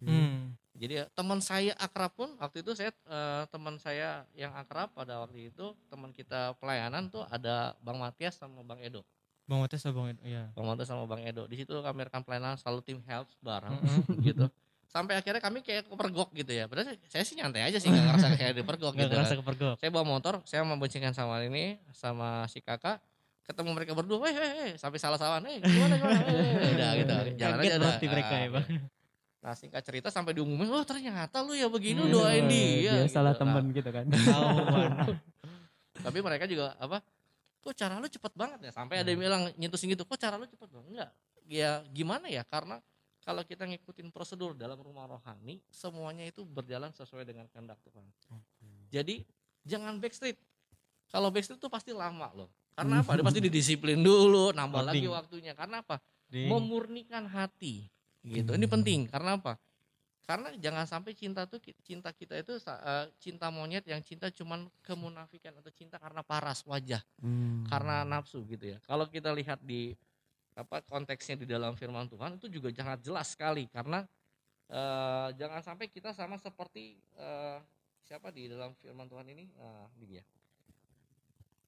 Hmm. Jadi ya, teman saya akrab pun waktu itu saya eh, teman saya yang akrab pada waktu itu teman kita pelayanan tuh ada Bang Matias sama Bang Edo. Bang Matias sama Bang Edo, iya. Bang Matias sama Bang Edo. Di situ kami rekam pelayanan selalu tim helps bareng [laughs] gitu. Sampai akhirnya kami kayak kepergok gitu ya. Padahal saya sih nyantai aja sih nggak ngerasa [laughs] kayak dipergok Gak gitu ngerasa kan. kepergok. saya bawa motor saya memboncengkan sama ini sama si kakak. Ketemu mereka berdua weh weh weh sampai salah salahan eh gimana gimana? Eh, [laughs] udah gitu. Jalan aja udah mereka ya, Ah, Bang. Nah singkat cerita sampai diumumin oh ternyata lu ya begini Hmm. doain dia Dia salah gitu. Nah, teman gitu kan. Ketahuan. [laughs] tapi mereka juga apa kok cara lu cepet banget ya sampai ada yang bilang nyentusin gitu kok cara lu cepet banget enggak ya gimana ya karena kalau kita ngikutin prosedur dalam rumah rohani semuanya itu berjalan sesuai dengan kehendak Tuhan jadi jangan backstreet kalau backstreet tuh pasti lama loh karena [laughs] apa dia pasti didisiplin dulu nambah lagi Loading. waktunya karena apa Ding. memurnikan hati gitu. Ini penting. Karena apa? Karena jangan sampai cinta tuh cinta kita itu eh, cinta monyet yang cinta cuman kemunafikan atau cinta karena paras wajah. Hmm. karena nafsu gitu ya. Kalau kita lihat di apa konteksnya di dalam firman Tuhan itu juga sangat jelas sekali. Karena eh, jangan sampai kita sama seperti eh, siapa di dalam firman Tuhan ini? Nah, ini dia.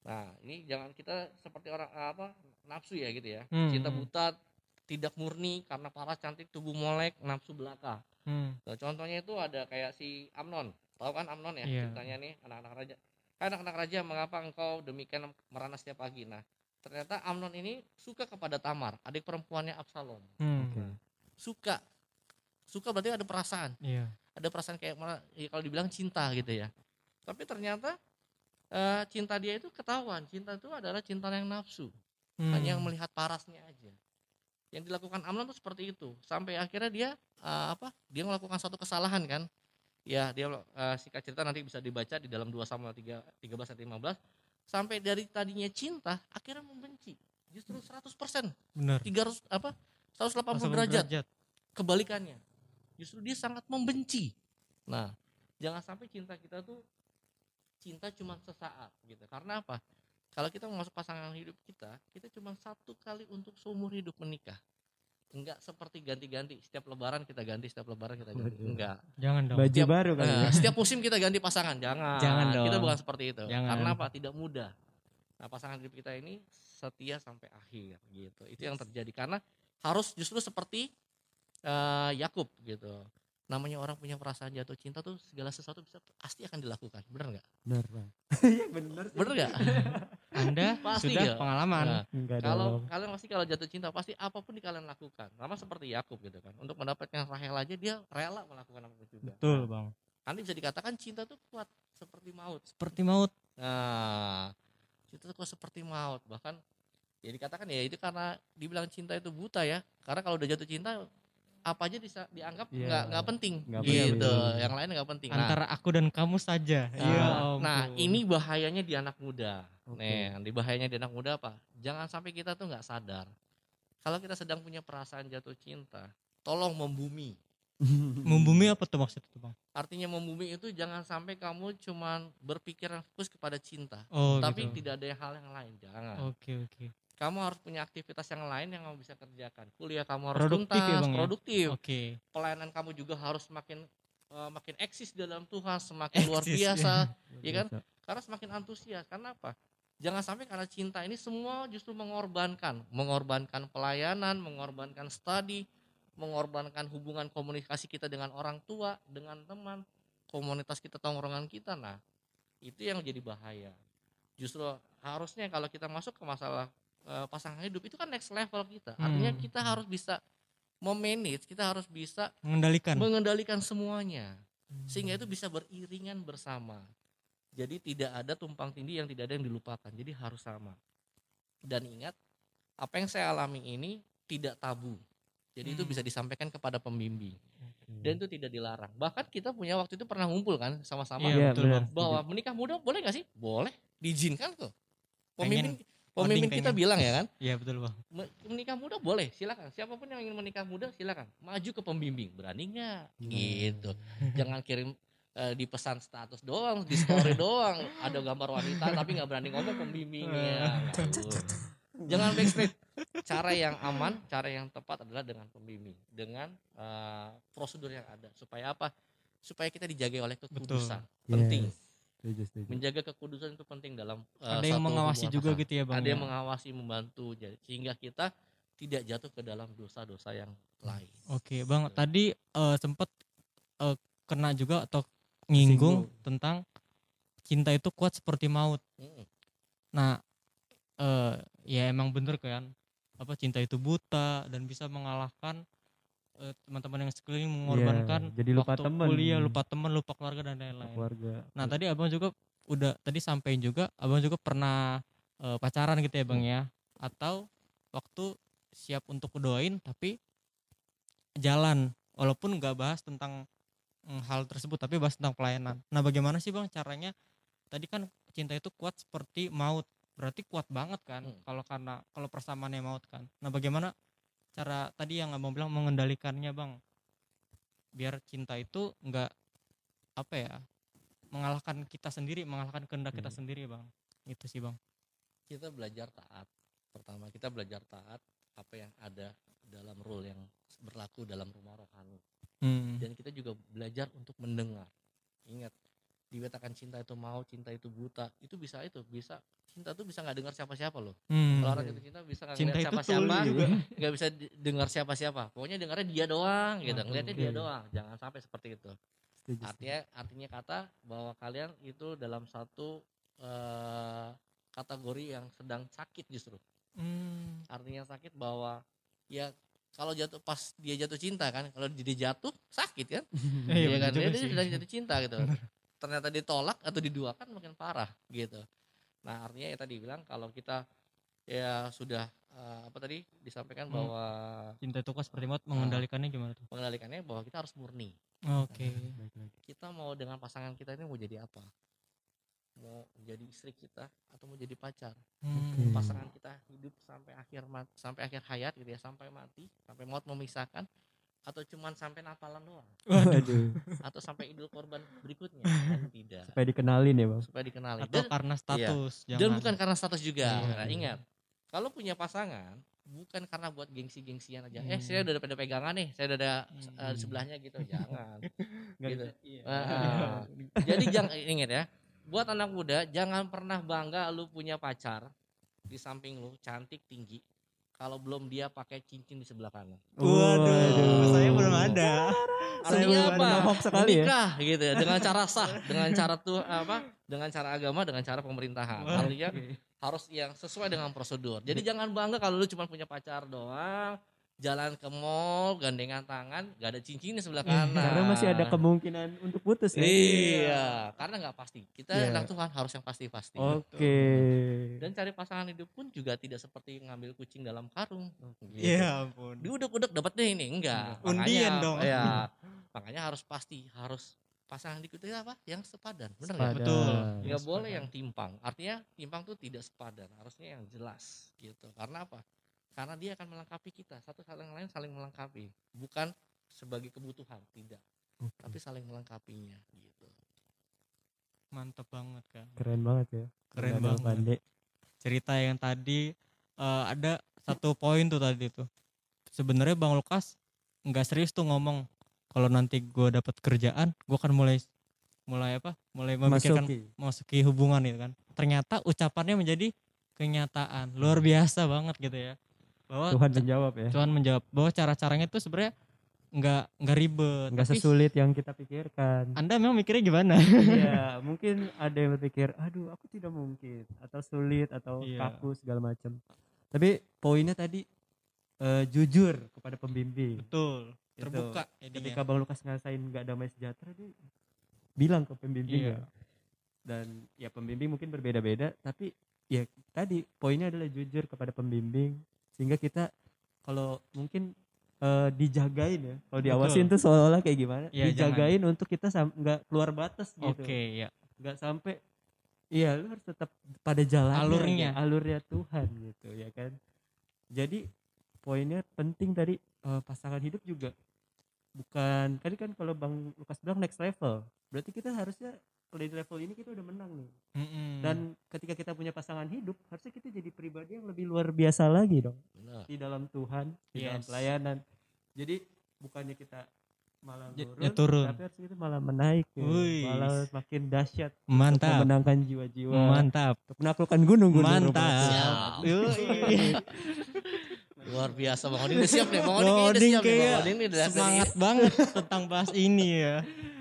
Nah ini jangan kita seperti orang apa nafsu ya gitu ya. Hmm, cinta hmm. buta tidak murni karena paras cantik tubuh molek nafsu belaka Hmm. Nah, contohnya itu ada kayak si Amnon. Tahu kan Amnon ya? Iya. Ceritanya nih anak-anak raja. Hai anak-anak raja, mengapa engkau demikian merana setiap pagi? Nah, ternyata Amnon ini suka kepada Tamar, adik perempuannya Absalom. Hmm. Oke. Suka. Suka berarti ada perasaan. Iya. Ada perasaan kayak ya kalau dibilang cinta gitu ya. Tapi ternyata eh, cinta dia itu ketahuan. Cinta itu adalah cinta yang nafsu. Hmm. Hanya yang melihat parasnya aja. Yang dilakukan Amnon tuh seperti itu. Sampai akhirnya dia eh, apa? Dia melakukan suatu kesalahan kan? Ya, dia uh, singkat cerita nanti bisa dibaca di dalam 2 Samuel 3 13 sampai 15. Sampai dari tadinya cinta akhirnya membenci. Justru 100%, Benar. 300 apa? 180 80 derajat kebalikannya. Justru dia sangat membenci. Nah, jangan sampai cinta kita tuh cinta cuma sesaat gitu. Karena apa? Kalau kita mau masuk pasangan hidup kita, kita cuma satu kali untuk seumur hidup menikah. Enggak seperti ganti-ganti. Setiap lebaran kita ganti, setiap lebaran kita ganti. Enggak. Jangan dong. Baju Setiap- baru kan. Nah, setiap musim kita ganti pasangan. Jangan. Jangan Kita dong. bukan seperti itu. Jangan. Karena apa? Tidak mudah. Nah, pasangan hidup kita ini setia sampai akhir gitu. Itu yang terjadi karena harus justru seperti eh, Yakub gitu. Namanya orang punya perasaan jatuh cinta tuh segala sesuatu bisa pasti akan dilakukan. Benar nggak? Bener bang. [laughs] Iya bener. Bener nggak? [laughs] Anda [laughs] Pasti sudah ya. pengalaman. Nah, Enggak kalau dong. kalian pasti kalau jatuh cinta pasti apa pun di kalian lakukan. Sama seperti Yakub gitu kan. Untuk mendapatkan Rahel aja dia rela melakukan apa pun juga. Betul, Bang. Nanti bisa dikatakan cinta tuh kuat seperti maut. Seperti maut. Nah, cinta itu kok seperti maut. Bahkan ya dikatakan ya itu karena dibilang cinta itu buta ya. Karena kalau udah jatuh cinta apa aja bisa dianggap Iya. nggak nggak penting Nggak gitu. penting. Yang lain nggak penting. Nah, Antara aku dan kamu saja. nah, Ya nah, ini bahayanya di anak muda. Oke. Nih, di bahayanya di anak muda apa? Jangan sampai kita tuh nggak sadar. Kalau kita sedang punya perasaan jatuh cinta, tolong membumi. [laughs] membumi apa tuh maksudnya tuh, Bang? Artinya membumi itu jangan sampai kamu cuman berpikiran fokus kepada cinta, Oh, tapi gitu. tidak ada hal yang lain. Jangan. Oke, oke. kamu harus punya aktivitas yang lain yang kamu bisa kerjakan. Kuliah kamu harus Produktif tuntas, ya, Bang, ya? produktif. Oke. Pelayanan kamu juga harus semakin eh, makin eksis di dalam Tuhan, semakin luar Eksis, biasa. [laughs] Iya kan? Biasa. Karena semakin antusias. Karena apa? Jangan sampai karena cinta ini semua justru mengorbankan, mengorbankan pelayanan, mengorbankan studi, mengorbankan hubungan komunikasi kita dengan orang tua, dengan teman, komunitas kita, tongkrongan kita. Nah, itu yang jadi bahaya. Justru harusnya kalau kita masuk ke masalah eh, pasangan hidup itu kan next level kita. Artinya Hmm. kita harus bisa memanage, kita harus bisa Mengendalikan. mengendalikan semuanya. sehingga itu bisa beriringan bersama jadi tidak ada tumpang tindih yang tidak ada yang dilupakan. Jadi harus sama. Dan ingat apa yang saya alami ini tidak tabu. Jadi itu Hmm. bisa disampaikan kepada pembimbing. Dan itu tidak dilarang. Bahkan kita punya waktu itu pernah ngumpul kan sama-sama. Iya, betul, benar. Bahwa menikah muda boleh nggak sih? Boleh. Diizinkan kok. Pemimpin Pengen, pemimpin Oding kita pengen. bilang ya kan? Iya betul bang. Me- menikah muda boleh silakan. Siapa pun yang ingin menikah muda silakan. Maju ke pembimbing. Berani nggak? Gitu. Jangan kirim eh, di pesan status doang di story [laughs] doang ada gambar wanita tapi nggak berani ngomong pembimbingnya [laughs] jangan backstreet cara yang aman cara yang tepat adalah dengan pembimbing dengan eh, prosedur yang ada supaya apa supaya kita dijaga oleh kekudusan penting Yes. Setuju, setuju. menjaga kekudusan itu penting dalam eh, Ada yang satu mengawasi juga pasangan gitu ya bang. ada ya? yang mengawasi membantu jadi sehingga kita tidak jatuh ke dalam dosa-dosa yang lain. Oke bang, tadi eh, sempet eh, kena juga atau nyinggung Singgung. tentang cinta itu kuat seperti maut. Nah, eh ya emang bener kan apa cinta itu buta dan bisa mengalahkan eh, teman-teman yang sekeliling mengorbankan Iya, jadi lupa waktu temen. kuliah, lupa teman, lupa keluarga dan lain-lain. keluarga. Nah tadi abang juga udah tadi sampein juga abang juga pernah eh, pacaran gitu ya bang ya atau waktu siap untuk doain tapi jalan walaupun nggak bahas tentang hal tersebut tapi bahas tentang pelayanan. Nah bagaimana sih bang caranya? Tadi kan cinta itu kuat seperti maut berarti kuat banget kan Hmm. kalau karena kalau persamaannya maut kan. Nah bagaimana cara tadi yang abang bilang mengendalikannya bang biar cinta itu nggak apa ya mengalahkan kita sendiri mengalahkan kehendak kita Hmm. sendiri bang itu sih bang Kita belajar taat. Pertama kita belajar taat apa yang ada dalam rule yang berlaku dalam rumah rohani. Hmm. Dan kita juga belajar untuk mendengar. Ingat, dikatakan cinta itu mau, cinta itu buta. Itu bisa itu, bisa cinta itu bisa nggak dengar siapa-siapa loh. Hmm. Kalau orang cinta bisa nggak cinta ngeliat itu siapa-siapa, tuli juga [laughs] nggak bisa dengar siapa-siapa. Pokoknya dengarnya dia doang gitu. Waduh, Ngeliatnya dia oke. doang. Jangan sampai seperti itu. Setuju, artinya artinya kata bahwa kalian itu dalam satu eh, kategori yang sedang sakit justru Hmm. artinya sakit bahwa ya kalau jatuh pas dia jatuh cinta kan kalau dia jatuh sakit kan [laughs] Iya bener kan dia, dia sih. sedang jatuh cinta gitu ternyata ditolak atau diduakan makin parah gitu nah artinya ya tadi bilang kalau kita ya sudah eh, apa tadi disampaikan Hmm. bahwa cinta itu kuat seperti maut Ah. mengendalikannya gimana tuh mengendalikannya bahwa kita harus murni oke Baik lagi. kita mau dengan pasangan kita ini mau jadi apa mau jadi istri kita atau mau jadi pacar Hmm. pasangan kita hidup sampai akhir mat, sampai akhir hayat gitu ya sampai mati sampai maut memisahkan atau cuman sampai napalan doang Waduh. [laughs] atau sampai idul korban berikutnya kan tidak Supaya dikenalin ya bang. supaya dikenali atau dan, karena status dan jangan. bukan karena status juga Iya, nah iya. ingat kalau punya pasangan bukan karena buat gengsi-gengsian aja eh Hmm. saya udah pada pegangan nih saya udah ada Hmm. eh, di sebelahnya gitu jangan [laughs] Gitu. iya. Ah. [laughs] Jadi jangan ingat ya, buat anak muda jangan pernah bangga lu punya pacar di samping lu cantik tinggi kalau belum dia pakai cincin di sebelah kanan. waduh saya belum ada Saya Artinya apa? sekali ya. Menikah gitu ya dengan cara sah, dengan cara tuh apa? Dengan cara agama, dengan cara pemerintahan. Artinya harus yang sesuai dengan prosedur. Jadi jangan bangga kalau lu cuma punya pacar doang, jalan ke mall, gandengan tangan, gak ada cincin di sebelah kanan. Karena masih ada kemungkinan untuk putus ya. Iya, karena nggak pasti. Kita Iya. anak Tuhan harus yang pasti-pasti. Oke. Dan cari pasangan hidup pun juga tidak seperti ngambil kucing dalam karung. Gitu. Iya ampun Diudek-udek dapat deh ini, enggak. Undian dong. Ya, [laughs] makanya harus pasti, harus pasangan hidup itu apa? Yang sepadan, benar nggak? Betul. Nggak boleh yang timpang. Artinya timpang tuh tidak sepadan, harusnya yang jelas gitu. Karena apa? Karena dia akan melengkapi kita, satu saling lain saling melengkapi, bukan sebagai kebutuhan, tidak, Oke. tapi saling melengkapinya gitu. mantep banget kan Keren banget ya. Keren Bang banget. Pande. cerita yang tadi eh, ada satu poin tuh tadi tuh sebenarnya bang Lukas nggak serius tuh ngomong kalau nanti gue dapat kerjaan gue akan mulai mulai apa mulai memikirkan Masuki. masuki hubungan itu kan ternyata ucapannya menjadi kenyataan luar biasa banget gitu ya bahwa Tuhan menjawab ya. Tuhan menjawab bahwa cara-caranya itu sebenarnya nggak nggak ribet Enggak tapi sesulit yang kita pikirkan. anda memang mikirnya gimana Iya, [laughs] mungkin ada yang berpikir, aduh aku tidak mungkin atau sulit atau Iya. kaku segala macam. Tapi poinnya tadi eh, jujur kepada pembimbing. betul Gitu. terbuka jadinya Ketika Bang Lukas ngasain nggak damai sejahtera dia bilang ke pembimbing Iya. ya. dan ya pembimbing mungkin berbeda-beda tapi ya tadi poinnya adalah jujur kepada pembimbing sehingga kita kalau mungkin eh, dijagain ya kalau Betul. diawasin tuh seolah-olah kayak gimana Iya, dijagain untuk kita nggak keluar batas gitu Oke, ya. nggak sampai iya lu harus tetap pada jalan Alurnya. alurnya Tuhan gitu ya kan jadi poinnya penting tadi eh, pasangan hidup juga bukan tadi kan kalau bang Lukas bilang next level berarti kita harusnya kalau di level ini kita udah menang nih Mm-mm. dan ketika kita punya pasangan hidup harusnya kita jadi pribadi yang lebih luar biasa lagi dong Benar. di dalam Tuhan di dalam Yes. pelayanan jadi bukannya kita malah Ya- turun, ya turun. tapi harusnya kita malah menaik ya. Malah makin dahsyat untuk mantap. memenangkan jiwa-jiwa Mantap. untuk menaklukkan gunung-gunung Mantap. Luar biasa Bang Odin udah siap nih. Bang [laughs] Odin siap nih. Bang Odin Semangat banget tentang bahas ini ya.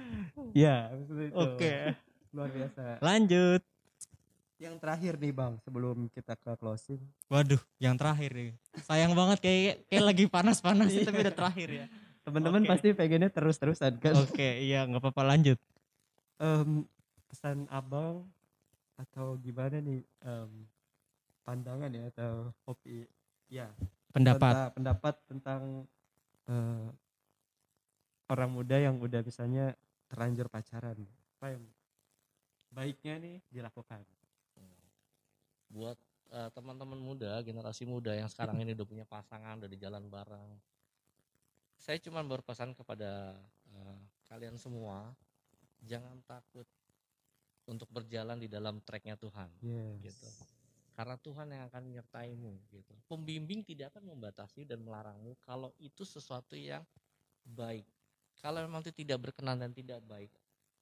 [laughs] ya maksudnya itu. Luar biasa Lanjut. yang terakhir nih bang sebelum kita ke closing Waduh, yang terakhir nih. Sayang banget kayak kayak lagi panas-panas Iya. tapi udah terakhir ya. teman-teman Oke. pasti pengennya terus-terusan kan Oke, iya nggak apa-apa lanjut. Em, pesan abang atau gimana nih em, pandangan ya atau hobi ya Pendapat. tentang- pendapat tentang eh, orang muda yang udah misalnya terlanjur pacaran apa yang baiknya nih dilakukan buat eh, teman-teman muda, generasi muda yang sekarang ini udah punya pasangan, udah di jalan bareng. Saya cuma berpesan kepada eh, kalian semua, jangan takut untuk berjalan di dalam treknya Tuhan, yes gitu. Karena Tuhan yang akan menyertaimu, gitu. Pembimbing tidak akan membatasi dan melarangmu kalau itu sesuatu yang baik. Kalau memang itu tidak berkenan dan tidak baik,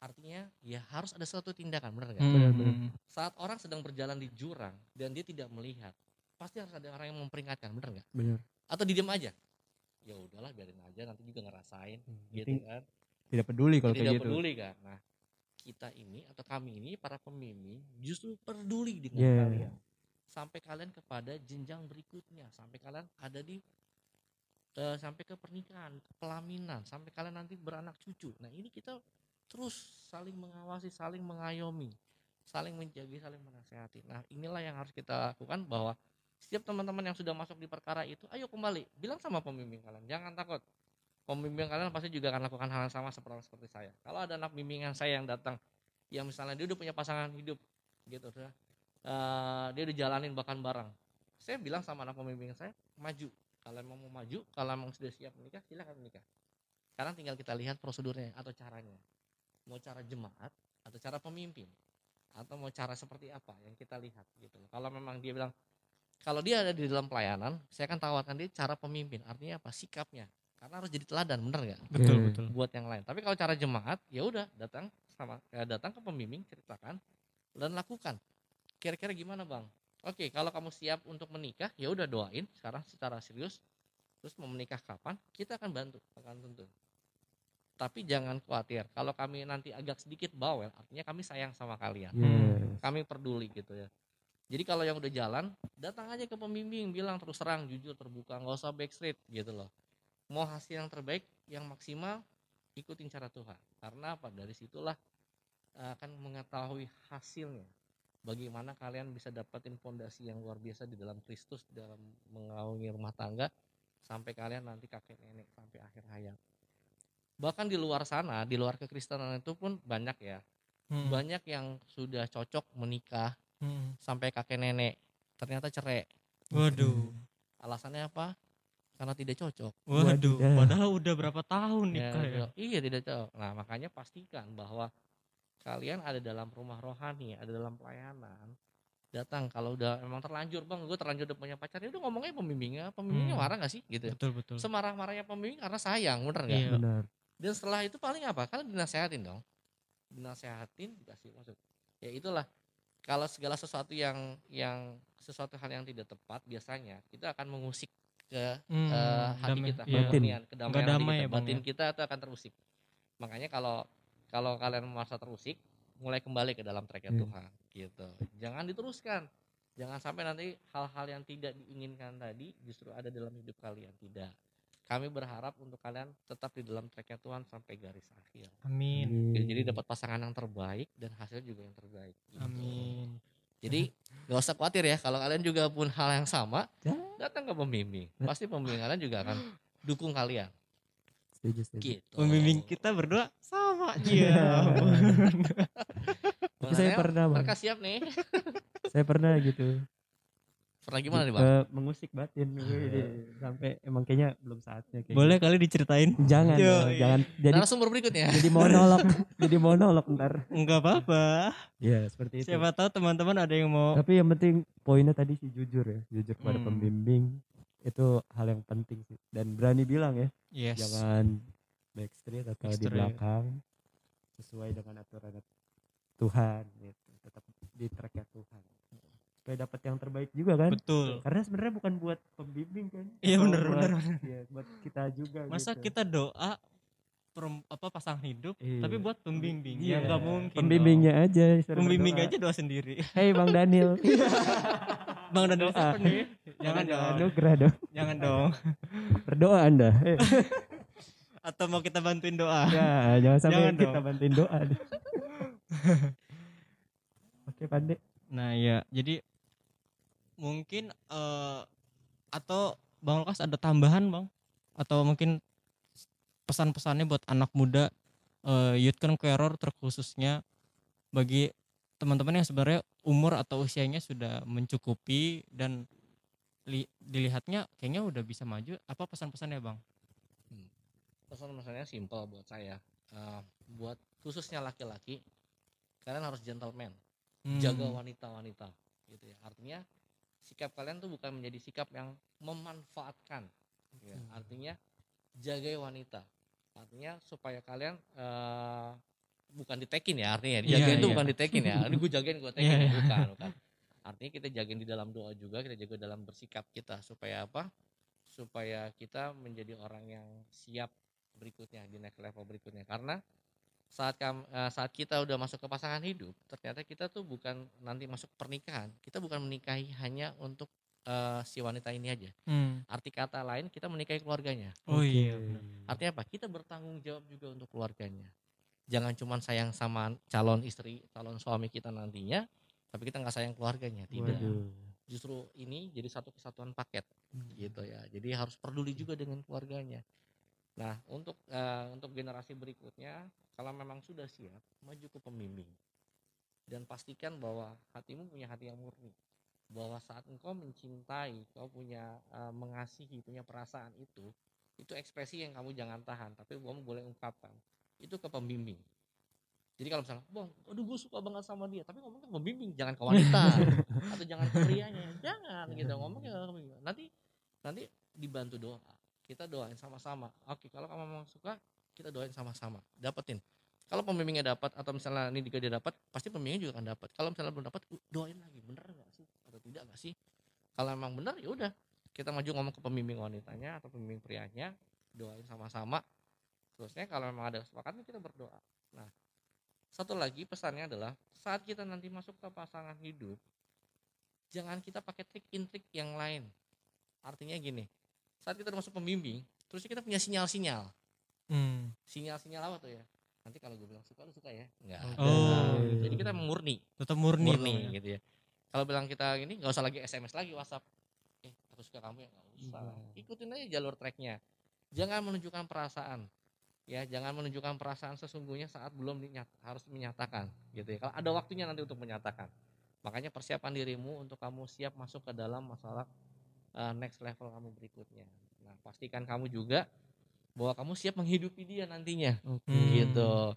artinya ya harus ada suatu tindakan, benar nggak? Hmm. saat orang sedang berjalan di jurang dan dia tidak melihat pasti harus ada orang yang memperingatkan bener nggak? Benar. Atau didiem aja? Ya udahlah biarin aja nanti juga ngerasain gitu Penting kan? tidak peduli kalau tidak kayak gitu. peduli kan? Nah kita ini atau kami ini para pembimbing justru peduli dengan Yeah. kalian. Sampai kalian kepada jenjang berikutnya sampai kalian ada di eh, sampai ke pernikahan ke pelaminan sampai kalian nanti beranak cucu. Nah ini kita terus saling mengawasi saling mengayomi saling menjaga saling menasehati. Nah inilah yang harus kita lakukan bahwa setiap teman-teman yang sudah masuk di perkara itu ayo kembali. Bilang sama pembimbing kalian jangan takut. Pembimbing kalian pasti juga akan lakukan hal yang sama seperti seperti saya. Kalau ada anak bimbingan saya yang datang yang misalnya dia udah punya pasangan hidup gitu udah eh, dia udah jalanin bahkan bareng saya bilang sama anak pembimbing saya maju. Kalau emang mau maju kalau emang sudah siap menikah silahkan menikah. Sekarang tinggal kita lihat prosedurnya atau caranya mau cara jemaat atau cara pemimpin atau mau cara seperti apa yang kita lihat gitu loh. kalau memang dia bilang kalau dia ada di dalam pelayanan saya akan tawarkan dia cara pemimpin artinya apa sikapnya karena harus jadi teladan bener nggak Betul, Oke. betul. buat yang lain. Tapi kalau cara jemaat, ya udah datang sama ya datang ke pembimbing, ceritakan dan lakukan. Kira-kira gimana bang? Oke, kalau kamu siap untuk menikah, ya udah doain sekarang secara serius. Terus mau menikah kapan? Kita akan bantu, akan tentu. Tapi jangan khawatir. Kalau kami nanti agak sedikit bawel, artinya kami sayang sama kalian. yes Kami peduli gitu ya. Jadi kalau yang udah jalan, datang aja ke pembimbing, bilang terus terang, jujur, terbuka, nggak usah backstreet gitu loh. Mau hasil yang terbaik, yang maksimal, ikutin cara Tuhan. Karena apa? Dari situlah eh, akan mengetahui hasilnya. Bagaimana kalian bisa dapetin fondasi yang luar biasa di dalam Kristus, dalam mengaungi rumah tangga, sampai kalian nanti kakek nenek sampai akhir hayat. Bahkan di luar sana, di luar kekristenan itu pun banyak ya. Hmm. Banyak yang sudah cocok menikah, Hmm. sampai kakek nenek ternyata cerai Waduh. alasannya apa karena tidak cocok Waduh, Wadidah. padahal udah berapa tahun Ya, nikah ya. tidak- iya tidak cocok nah makanya pastikan bahwa kalian ada dalam rumah rohani ada dalam pelayanan datang kalau udah emang terlanjur bang gue terlanjur udah punya pacar ya udah ngomongnya pembimbingnya pembimbingnya Hmm. marah gak sih gitu Betul, betul. semarah-marahnya pembimbing karena sayang bener nggak Iya. benar dan setelah itu paling apa? Kalian dinasehatin dong. Dinasehatin dikasih maksud. Ya itulah. Kalau segala sesuatu yang yang sesuatu hal yang tidak tepat biasanya kita akan mengusik ke Hmm, eh, hati damai. kita. Iya. kedamaian damai kita. ya, batin ya? kita itu akan terusik. Makanya kalau kalau kalian merasa terusik mulai kembali ke dalam tracknya Iya. Tuhan gitu. Jangan diteruskan. Jangan sampai nanti hal-hal yang tidak diinginkan tadi justru ada dalam hidup kalian. Tidak kami berharap untuk kalian tetap di dalam tracknya Tuhan sampai garis akhir Amin. Jadi Jadi dapat pasangan yang terbaik dan hasilnya juga yang terbaik. gitu. Amin. Jadi gak usah khawatir ya kalau kalian juga pun hal yang sama, Ya. datang ke pembimbing. Pasti pembimbing kalian juga akan dukung kalian. Setuju, setuju. Gitu. Pembimbing kita berdua sama. [laughs] Iya. Tapi saya pernah, Bang. mereka siap nih. Saya pernah gitu. Pernah gimana nih bang? Eh, mengusik batin Wih, sampai emang kayaknya belum saatnya kayak Boleh kali diceritain? gitu. Jangan, Yo, iya. jangan jadi Narasumber berikutnya. jadi monolog, [laughs] jadi monolog ntar. Enggak apa-apa. Iya, seperti itu. Siapa tahu teman-teman ada yang mau Tapi yang penting poinnya tadi sih jujur ya, jujur kepada Hmm. pembimbing itu hal yang penting sih dan berani bilang ya, Yes. jangan backstreet atau di Backstreet. belakang sesuai dengan aturan Tuhan gitu. Tetap di tracknya Tuhan. Supaya dapat yang terbaik juga kan. Betul. Karena sebenarnya bukan buat pembimbing kan. Iya bener. bener. Iya, buat kita juga Masa gitu. kita doa perem- apa pasangan hidup Iya. tapi buat pembimbing Iya. ya nggak mungkin Pembimbingnya aja dong. disuruh pembimbing berdoa. aja doa sendiri Hey Bang Daniel. [laughs] bang dan Doa. siapa nih jangan dong Anugerah dong. jangan dong Berdoa Anda. Eh, [laughs] atau mau kita bantuin doa ya, jangan sampai Jangan kita dong. bantuin doa. [laughs] Oke, Pande. nah ya jadi mungkin eh atau bang Lukas ada tambahan bang atau mungkin pesan-pesannya buat anak muda eh youth conqueror terkhususnya bagi teman-teman yang sebenarnya umur atau usianya sudah mencukupi dan li- dilihatnya kayaknya udah bisa maju apa pesan-pesannya bang Pesan-pesannya simpel buat saya. Eh, buat khususnya laki-laki, kalian harus gentleman. Hmm. jaga wanita-wanita gitu ya artinya sikap kalian tuh bukan menjadi sikap yang memanfaatkan ya. Hmm. artinya jaga wanita artinya supaya kalian eh, bukan ditekin ya artinya Iya, dijagain itu iya. bukan ditekin ya ini gue jagain gue tekin [laughs] ya. iya. bukan bukan artinya kita jagain di dalam doa juga kita jaga dalam bersikap kita supaya apa supaya kita menjadi orang yang siap berikutnya di next level berikutnya karena saat kam, eh, saat kita udah masuk ke pasangan hidup ternyata kita tuh bukan nanti masuk pernikahan. Kita bukan menikahi hanya untuk eh, si wanita ini aja. Hmm. arti kata lain kita menikahi keluarganya. Oh iya artinya apa? Kita bertanggung jawab juga untuk keluarganya. Jangan cuma sayang sama calon istri calon suami kita nantinya tapi kita nggak sayang keluarganya tidak. Waduh. justru ini jadi satu kesatuan paket Hmm. gitu ya. Jadi harus peduli juga dengan keluarganya. Nah untuk eh, untuk generasi berikutnya kalau memang sudah siap maju ke pembimbing. Dan pastikan bahwa hatimu punya hati yang murni. Bahwa saat engkau mencintai kau punya eh, mengasihi punya perasaan itu itu ekspresi yang kamu jangan tahan tapi kamu boleh ungkapkan. Itu ke pembimbing. Jadi kalau misalnya bang aduh gue suka banget sama dia. Tapi ngomongnya ke pembimbing jangan ke wanita. [laughs] Atau jangan ke prianya. Jangan. gitu. Ngomongnya ke pembimbing. Nanti nanti dibantu doa. Kita doain sama-sama. Oke kalau kamu memang suka kita doain sama-sama dapetin. Kalau pembimbingnya dapat atau misalnya ini juga dia dapat pasti pembimbingnya juga akan dapat. Kalau misalnya belum dapat uh, doain lagi bener nggak sih? Atau tidak nggak sih? Kalau memang benar ya udah kita maju ngomong ke pembimbing wanitanya atau pembimbing prianya doain sama-sama. Terusnya kalau memang ada kesepakatan kita berdoa. Nah satu lagi pesannya adalah saat kita nanti masuk ke pasangan hidup jangan kita pakai trik intrik yang lain. Artinya gini saat kita masuk pembimbing terus kita punya sinyal-sinyal Hmm. sinyal-sinyal apa tuh ya? Nanti kalau gue bilang suka lu suka ya? Enggak. Ada. Oh. jadi kita murni. Tetap murni, murni ya. gitu ya. Kalau bilang kita ini nggak usah lagi sms lagi whatsapp. Eh aku suka kamu ya? Nggak usah Iya. ikutin aja jalur tracknya. Jangan menunjukkan perasaan ya. Jangan menunjukkan perasaan sesungguhnya saat belum dinyat, harus menyatakan gitu ya. Kalau ada waktunya nanti untuk menyatakan. Makanya persiapan dirimu untuk kamu siap masuk ke dalam masalah uh, next level kamu berikutnya. Nah pastikan kamu juga bahwa kamu siap menghidupi dia nantinya. Hmm. gitu.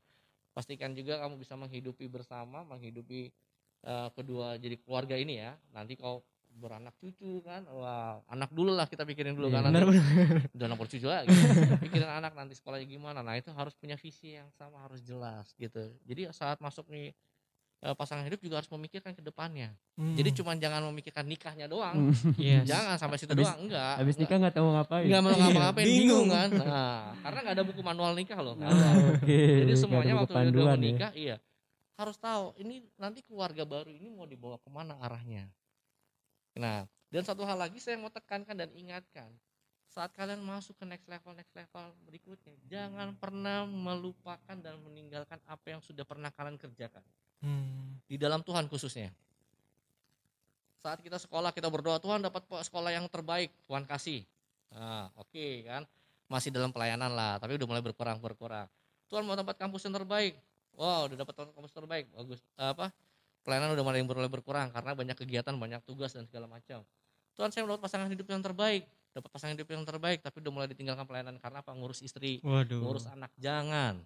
Pastikan juga kamu bisa menghidupi bersama menghidupi eh, kedua jadi keluarga ini ya. Nanti kau beranak cucu kan wah anak dulu lah kita pikirin dulu Iya, kan benar benar. udah anak bercucu lagi. [laughs] Pikirin anak nanti sekolahnya gimana. Nah itu harus punya visi yang sama harus jelas gitu. Jadi saat masuk nih pasangan hidup juga harus memikirkan ke depannya Hmm. jadi cuma jangan memikirkan nikahnya doang Hmm. [laughs] Yes. jangan sampai situ Habis- doang enggak Habis nikah nggak tahu ngapain. nggak mau Iya, [laughs] ngapa-ngapain bingung. bingung kan nah karena nggak ada buku manual nikah loh. Oke. Jadi semuanya waktu udah panduan mau ya. nikah, iya harus tahu ini nanti keluarga baru ini mau dibawa ke mana arahnya. Nah, dan satu hal lagi saya mau tekankan dan ingatkan, saat kalian masuk ke next level next level berikutnya jangan pernah melupakan dan meninggalkan apa yang sudah pernah kalian kerjakan Hmm. di dalam Tuhan khususnya. Saat kita sekolah kita berdoa Tuhan dapat sekolah yang terbaik Tuhan kasih. Nah oke kan? Masih dalam pelayanan lah tapi udah mulai berkurang berkurang. Tuhan mau tempat kampus yang terbaik. Wow udah dapat tempat kampus terbaik bagus. Apa? Pelayanan udah mulai mulai berkurang karena banyak kegiatan banyak tugas dan segala macam. Tuhan saya mendapat pasangan hidup yang terbaik. Dapat pasangan hidup yang terbaik tapi udah mulai ditinggalkan pelayanan karena apa? Ngurus istri Waduh. ngurus anak jangan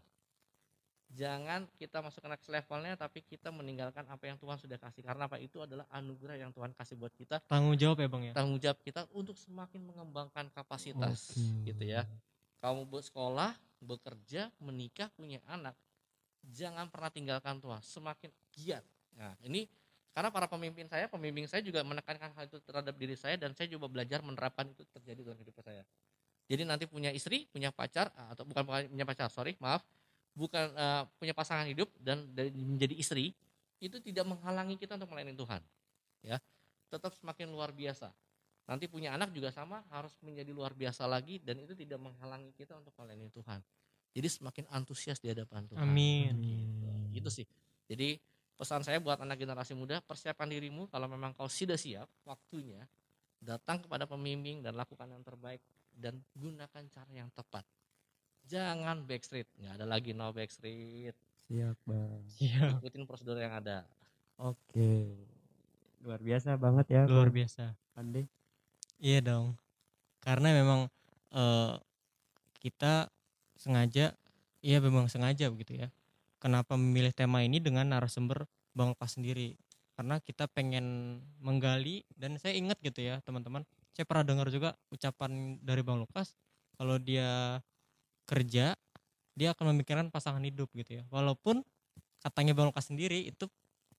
jangan kita masuk ke next levelnya tapi kita meninggalkan apa yang Tuhan sudah kasih. Karena apa? Itu adalah anugerah yang Tuhan kasih buat kita. Tanggung jawab ya bang ya. tanggung jawab kita untuk semakin mengembangkan kapasitas gitu ya. Kamu bersekolah bekerja menikah punya anak jangan pernah tinggalkan Tuhan. Semakin giat. Nah ini karena para pemimpin saya pemimpin saya juga menekankan hal itu terhadap diri saya dan saya coba belajar menerapkan itu terjadi dalam hidup saya. Jadi nanti punya istri punya pacar atau bukan punya pacar sorry maaf bukan eh, punya pasangan hidup dan dari menjadi istri itu tidak menghalangi kita untuk melayani Tuhan ya tetap semakin luar biasa nanti punya anak juga sama harus menjadi luar biasa lagi dan itu tidak menghalangi kita untuk melayani Tuhan jadi semakin antusias di hadapan Tuhan Amin. Gitu. Itu sih. Jadi pesan saya buat anak generasi muda, persiapkan dirimu kalau memang kau sudah siap waktunya datang kepada pembimbing dan lakukan yang terbaik dan gunakan cara yang tepat. Jangan backstreet, nggak ada lagi no backstreet. Siap bang. Iya. Ikutin prosedur yang ada. Oke. Luar biasa banget ya. Luar Bang biasa. Pandi. Iya dong. Karena memang eh, kita sengaja, iya memang sengaja begitu ya. Kenapa memilih tema ini dengan narasumber Bang Lukas sendiri? Karena kita pengen menggali dan saya ingat gitu ya teman-teman. Saya pernah dengar juga ucapan dari Bang Lukas kalau dia kerja dia akan memikirkan pasangan hidup gitu ya. Walaupun katanya Bang Lukas sendiri itu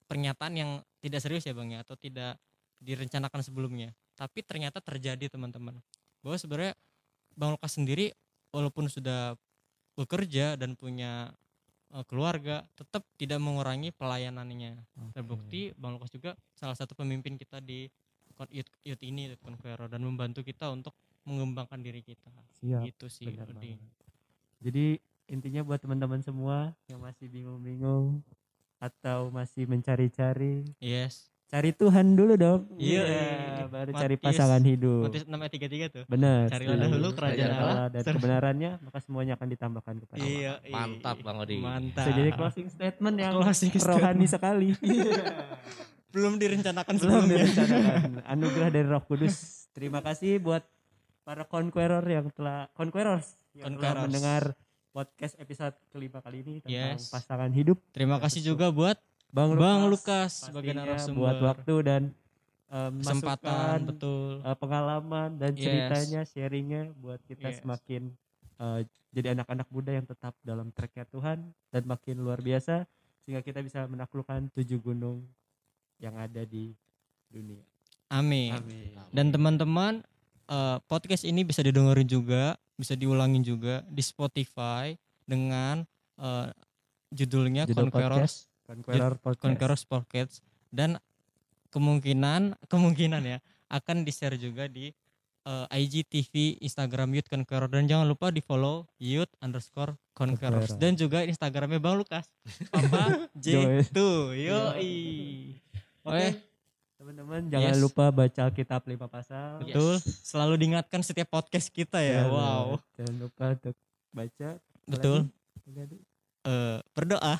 pernyataan yang tidak serius ya Bang ya atau tidak direncanakan sebelumnya tapi ternyata terjadi teman-teman bahwa sebenarnya Bang Lukas sendiri walaupun sudah bekerja dan punya eh, keluarga tetap tidak mengurangi pelayanannya terbukti Bang Lukas juga salah satu pemimpin kita di youth, youth ini Youth Conqueror dan membantu kita untuk mengembangkan diri kita Siap. gitu sih. Jadi intinya buat teman-teman semua yang masih bingung-bingung atau masih mencari-cari, yes cari Tuhan dulu dong. Iya. Iya, baru cari Matius- pasangan hidup. Matius 6 ayat 33 tuh Benar. Carilah setuju. dahulu kerajaan Allah. dan kebenarannya maka semuanya akan ditambahkan kepada Allah. iya Mantap, Bang Odi. mantap Bisa jadi closing statement yang Closing rohani sekali. [laughs] belum direncanakan Belum sebelumnya direncanakan. Anugerah dari Roh Kudus. Terima kasih buat para conqueror yang telah conquerors yang telah mendengar podcast episode kelima kali ini tentang Yes. pasangan hidup. Terima kasih juga buat Bang Bang Lukas sebagai narasumber. buat waktu dan um, kesempatan masukan, betul. uh, pengalaman dan Yes. ceritanya sharingnya buat kita Yes. semakin uh, jadi anak-anak muda yang tetap dalam tracknya Tuhan dan makin luar biasa sehingga kita bisa menaklukkan tujuh gunung yang ada di dunia. Amin. Amin. Dan teman-teman eh, podcast ini bisa didengerin juga, bisa diulangin juga di Spotify dengan eh, judulnya Judul Conquerors Conqueror Podcast. Conquerors Podcast dan kemungkinan [laughs] kemungkinan ya akan di-share juga di eh, IGTV Instagram Youth Conqueror dan jangan lupa di follow Youth underscore Conquerors Conqueror. dan juga Instagramnya Bang Lukas Papa [laughs] Joy. J2 yoi Oke. Oke. Teman-teman jangan Yes. lupa baca Alkitab lima pasal. Yes. betul selalu diingatkan setiap podcast kita ya Jangan- wow Jangan lupa untuk baca. Betul? Eh, berdoa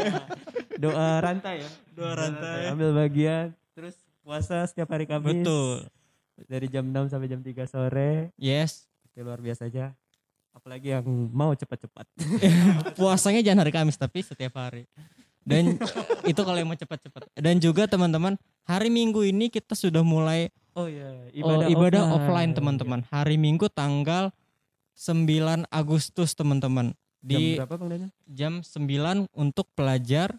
[laughs] Doa rantai ya. Doa rantai. Ambil bagian. Terus puasa setiap hari Kamis. betul Dari jam 6 sampai jam 3 sore. yes Itu luar biasa aja. Apalagi yang mau cepat-cepat. [laughs] puasanya jangan hari Kamis tapi setiap hari dan [laughs] itu kalau yang mau cepat-cepat. Dan juga teman-teman hari Minggu ini kita sudah mulai Oh iya, ibadah, oh, ibadah offline. teman-teman. Hari Minggu tanggal 9 Agustus teman-teman. Jam di berapa Bang Daniel? jam 9 untuk pelajar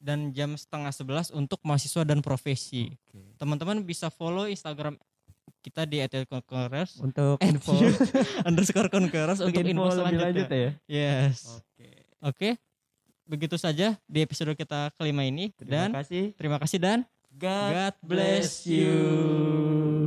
dan jam setengah 11 untuk mahasiswa dan profesi. Teman-teman bisa follow Instagram kita di @conquerors. Untuk info, [laughs] underscore conquerors untuk info info lebih lanjut selanjutnya ya. yes. Oke. Oke, begitu saja di episode kita kelima ini Terima dan kasih. terima kasih dan God, God bless you.